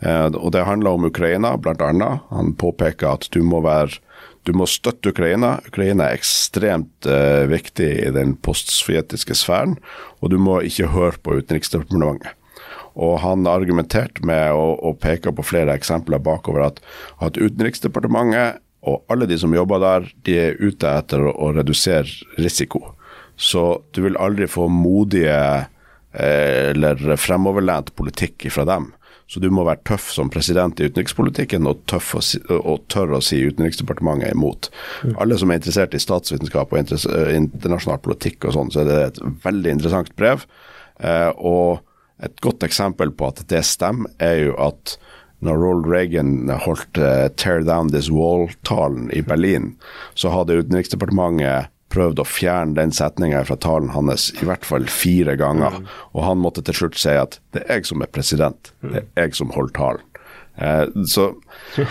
[SPEAKER 5] Eh, og Det handler om Ukraina, bl.a. Han påpeker at du må, være, du må støtte Ukraina. Ukraina er ekstremt uh, viktig i den postsovjetiske sfæren, og du må ikke høre på Utenriksdepartementet. Og Han argumenterte med å, å peke på flere eksempler bakover at, at Utenriksdepartementet og alle de som jobber der, de er ute etter å, å redusere risiko. Så du vil aldri få modige eh, eller fremoverlent politikk fra dem. Så du må være tøff som president i utenrikspolitikken og, tøff og, og tørre å si Utenriksdepartementet er imot. Mm. Alle som er interessert i statsvitenskap og eh, internasjonal politikk og sånn, så er det et veldig interessant brev. Eh, og et godt eksempel på at det stemmer, er jo at når Roald Reagan holdt uh, 'Tear Down This Wall'-talen i Berlin, så hadde Utenriksdepartementet prøvd å fjerne den setninga fra talen hans i hvert fall fire ganger. Mm. Og han måtte til slutt si at det er jeg som er president, det er jeg som holder talen. Eh, så,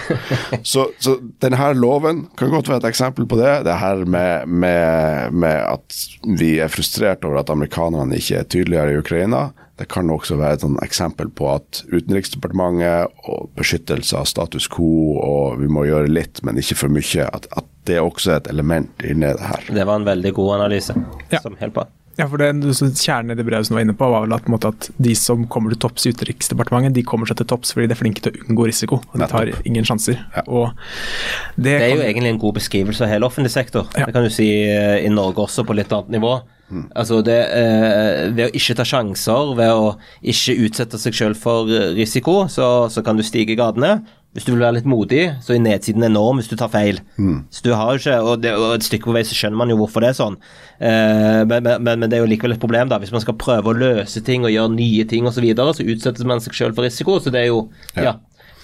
[SPEAKER 5] <laughs> så, så, denne loven kan godt være et eksempel på det. Det her med, med, med at vi er frustrert over at amerikanerne ikke er tydeligere i Ukraina. Det kan også være et sånn eksempel på at Utenriksdepartementet og beskyttelse av status quo, og vi må gjøre litt, men ikke for mye, at, at det er også et element inni det her.
[SPEAKER 6] Det var en veldig god analyse
[SPEAKER 4] ja.
[SPEAKER 6] som helt på.
[SPEAKER 4] Ja, for det, Kjernen i det brevet som du var inne på, var vel at, at, de som kommer til topps i Utenriksdepartementet, de kommer seg til topps fordi de er flinke til å unngå risiko. og De tar ingen sjanser.
[SPEAKER 6] Ja. Det, det, er kan... jo egentlig en god beskrivelse av hele offentlig sektor. Ja. Det kan du si eh, i Norge også, på litt annet nivå. Mm. Altså det, eh, ved å ikke ta sjanser, ved å ikke utsette seg selv for risiko, så, så kan du stige i gatene. Hvis du vil være litt modig, så er nedsiden enorm hvis du tar feil. Mm. Så du har jo ikke, og, det, og, Et stykke på vei så skjønner man jo hvorfor det er sånn, eh, men, men, men, det er jo likevel et problem. da, Hvis man skal prøve å løse ting og gjøre nye ting osv., så, videre, så utsetter man seg selv for risiko. så det er jo, ja. ja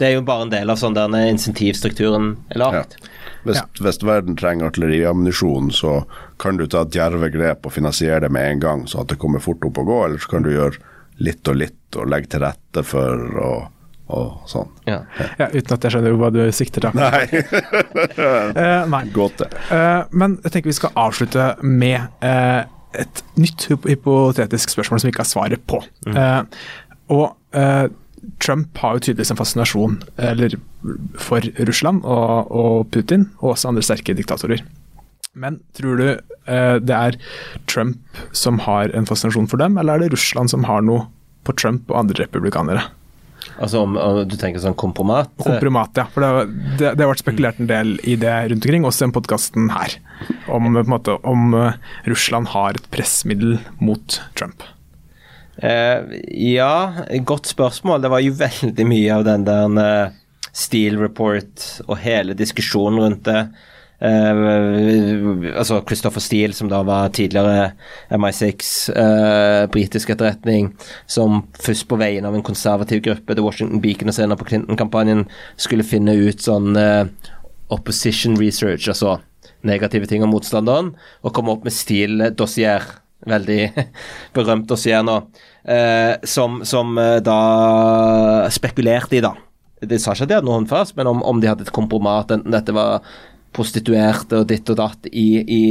[SPEAKER 6] det er jo bare en del av sånn denne insentivstrukturen er lagt. Ja.
[SPEAKER 5] Hvis, ja. hvis, verden trenger artilleriammunisjon, så kan du ta djerve grep og finansiere det med en gang, så at det kommer fort opp og gå, eller så kan du gjøre litt og litt og legge til rette for og, og sånn.
[SPEAKER 4] Ja. ja. Uten at jeg skjønner hva du sikter til.
[SPEAKER 5] Nei.
[SPEAKER 4] uh, <laughs> nei.
[SPEAKER 5] Godt det.
[SPEAKER 4] Uh, men jeg tenker vi skal avslutte med uh, et nytt hypotetisk spørsmål som vi ikke har svaret på. Mm. og Trump har jo tydeligvis en fascinasjon eller, for Russland og, og, Putin, og også andre sterke diktatorer. Men tror du eh, det er Trump som har en fascinasjon for dem, eller er det Russland som har noe på Trump og andre republikanere?
[SPEAKER 6] Altså om, om du tenker sånn kompromat?
[SPEAKER 4] Kompromat, ja. For det, det, det, har vært spekulert en del i det rundt omkring, også i den podkasten her. Om, måte, om uh, Russland har et pressmiddel mot Trump.
[SPEAKER 6] Uh, ja, godt spørsmål. Det var jo veldig mye av den der uh, Steel Report og hele diskusjonen rundt det. Uh, altså Christopher Steele, som da var tidligere MI6, uh, britisk etterretning, som først på vegne av en konservativ gruppe, The Washington Beacon og senere på Clinton-kampanjen, skulle finne ut sånn uh, opposition research, altså negative ting om motstanderen, og komme opp med Steele-dossier. Veldig <laughs> berømt dossier nå. som, som da spekulerte i, da de sa ikke at de hadde noe håndfast, men om, om de hadde et kompromat, enten dette var prostituerte og ditt og datt i, i,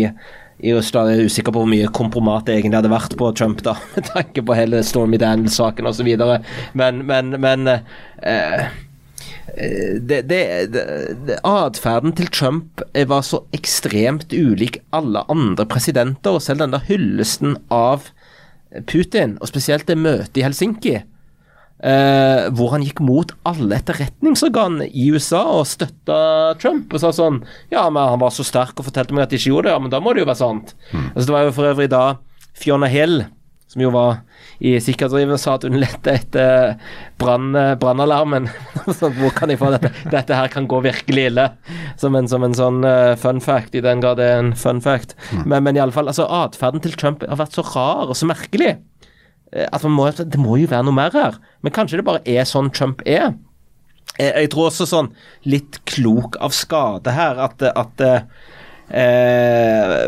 [SPEAKER 6] i Russland. Jeg er usikker på hvor mye kompromat det egentlig hadde vært på Trump, da, <laughs> med tanke på hele Stormy Daniels-saken osv. Men, men, men eh, det, det, det, Atferden til Trump var så ekstremt ulik alle andre presidenter, og selv den der hyllesten av Putin, og spesielt det møtet i Helsinki, Eh, hvor han gikk mot alle etterretningsorganene i USA og støtta Trump. Og sa sånn Ja, men han var så sterk og fortalte meg at de ikke gjorde det, ja, men da må det jo være sant. Mm. Altså, det var jo for øvrig da Fiona Hill, som jo var i sikkerhetsdriven, sa at hun lette etter brannalarmen. <laughs> hvor kan jeg få dette? Dette her kan gå virkelig ille. Som en, som en sånn uh, fun fact, i den grad det er en fun fact. Mm. Men, men iallfall, altså, atferden til Trump har vært så rar og så merkelig. Eh, at må, det må jo være noe mer her. Men kanskje det bare er sånn Trump er. Jeg, jeg tror også sånn litt klok av skade her at, at eh,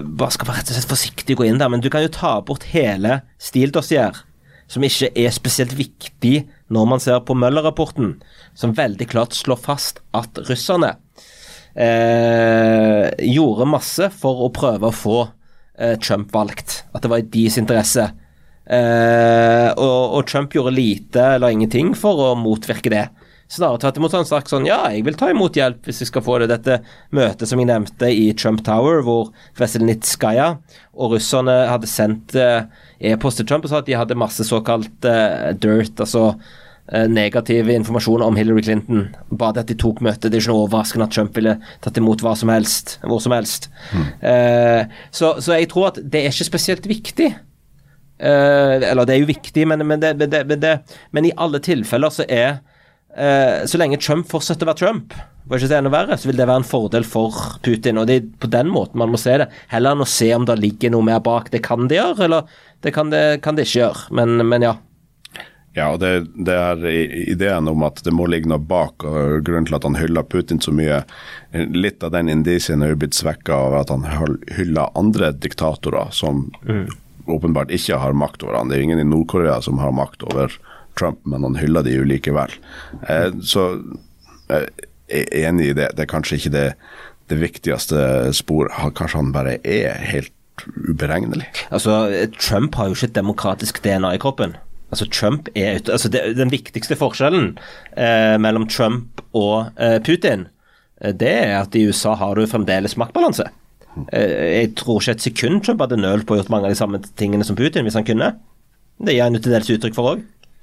[SPEAKER 6] Bare skal være rett og slett forsiktig gå inn der, men du kan jo ta bort hele stildossier, som ikke er spesielt viktig når man ser på Møller-rapporten, som veldig klart slår fast at russerne eh, gjorde masse for å prøve å få eh, Trump valgt. At det var i deres interesse. Uh, og, og, Trump gjorde lite eller ingenting for å motvirke det. Snarere tvert imot han sagt sånn ja, jeg vil ta imot hjelp hvis vi skal få det. Dette møtet som jeg nevnte i Trump Tower, hvor Veselnitskaja og russerne hadde sendt uh, e-post til Trump og sa at de hadde masse såkalt uh, dirt, altså negativ informasjon om Hillary Clinton. Bare at de tok møtet. Det er ikke noe overraskende at Trump ville tatt imot hva som helst, hvor som helst. Mm. Så, så jeg tror at det er ikke spesielt viktig. Uh, eller det er jo viktig, men, men, det, det, det, men, i alle tilfeller så er uh, Så lenge Trump fortsetter å være Trump, for ikke si enda verre, så vil det være en fordel for Putin. Og det er på den måten man må se det. Heller enn å se om det ligger noe mer bak. Det kan det gjøre, eller det kan det, kan det ikke gjøre. Men, men ja.
[SPEAKER 5] Ja, og det, det, er ideen om at det må ligge noe bak, og grunnen til at han hyller Putin så mye. Litt av den indisien er jo blitt svekka av at han hyller andre diktatorer som mm åpenbart ikke har makt over han. Det er jo ingen i Nord-Korea som har makt over Trump, men han hyller de jo likevel. Eh, så jeg er enig i det. Det er kanskje ikke det, det viktigste sporet. Kanskje han bare er helt uberegnelig.
[SPEAKER 6] Altså, Trump har jo ikke et demokratisk DNA i kroppen. Altså, Trump er altså, det, Den viktigste forskjellen eh, mellom Trump og eh, Putin, eh, det er at i USA har du fremdeles maktbalanse. Eh, jeg tror ikke et sekund Trump hadde nølt på å gjort mange av de samme tingene som Putin, hvis han kunne. Det gir han til dels uttrykk for òg.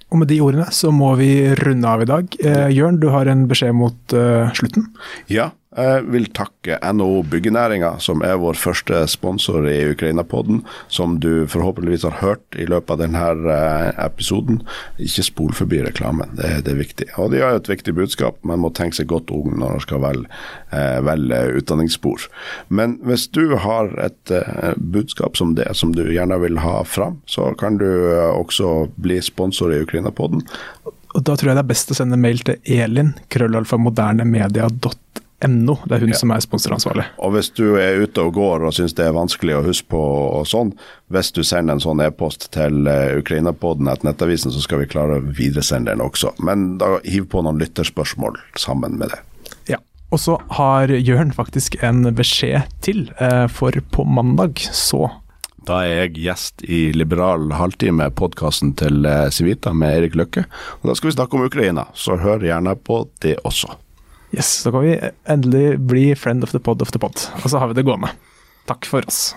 [SPEAKER 4] Og med de ordene så må vi runde av i dag. Eh, Jørn, du har en beskjed mot uh, slutten?
[SPEAKER 5] Ja, jeg vil takke NHO Byggenæringa, som er vår første sponsor i Ukraina-podden, som du forhåpentligvis har hørt i løpet av denne eh, episoden. Ikke spol forbi reklamen, det, det, er viktig. Og de har et viktig budskap, man må tenke seg godt om når man skal velge, eh, velge utdanningsspor. Men hvis du har et eh, budskap som det, som du gjerne vil ha fram, så kan du også bli sponsor i Ukraina-podden.
[SPEAKER 4] Og Da tror jeg det er best å sende mail til elin, krøllalfamodernemedia.no NO. Det er hun ja. som er sponsoransvarlig.
[SPEAKER 5] Og Hvis du er ute og går og syns det er vanskelig å huske på og sånn, hvis du sender en sånn e-post til uh, Ukraina-poden etter Nettavisen, så skal vi klare å videresende den også. Men da hiv på noen lytterspørsmål sammen med det.
[SPEAKER 4] Ja. Og så har Jørn faktisk en beskjed til, uh, for på mandag så
[SPEAKER 5] da er jeg gjest i Liberal halvtime, podkasten til eh, Civita med Erik Løkke. Og Da skal vi snakke om Ukraina, så hør gjerne på det også.
[SPEAKER 4] Yes, så kan vi endelig bli friend of the pod of the pod. Og så har vi det gående. Takk for oss.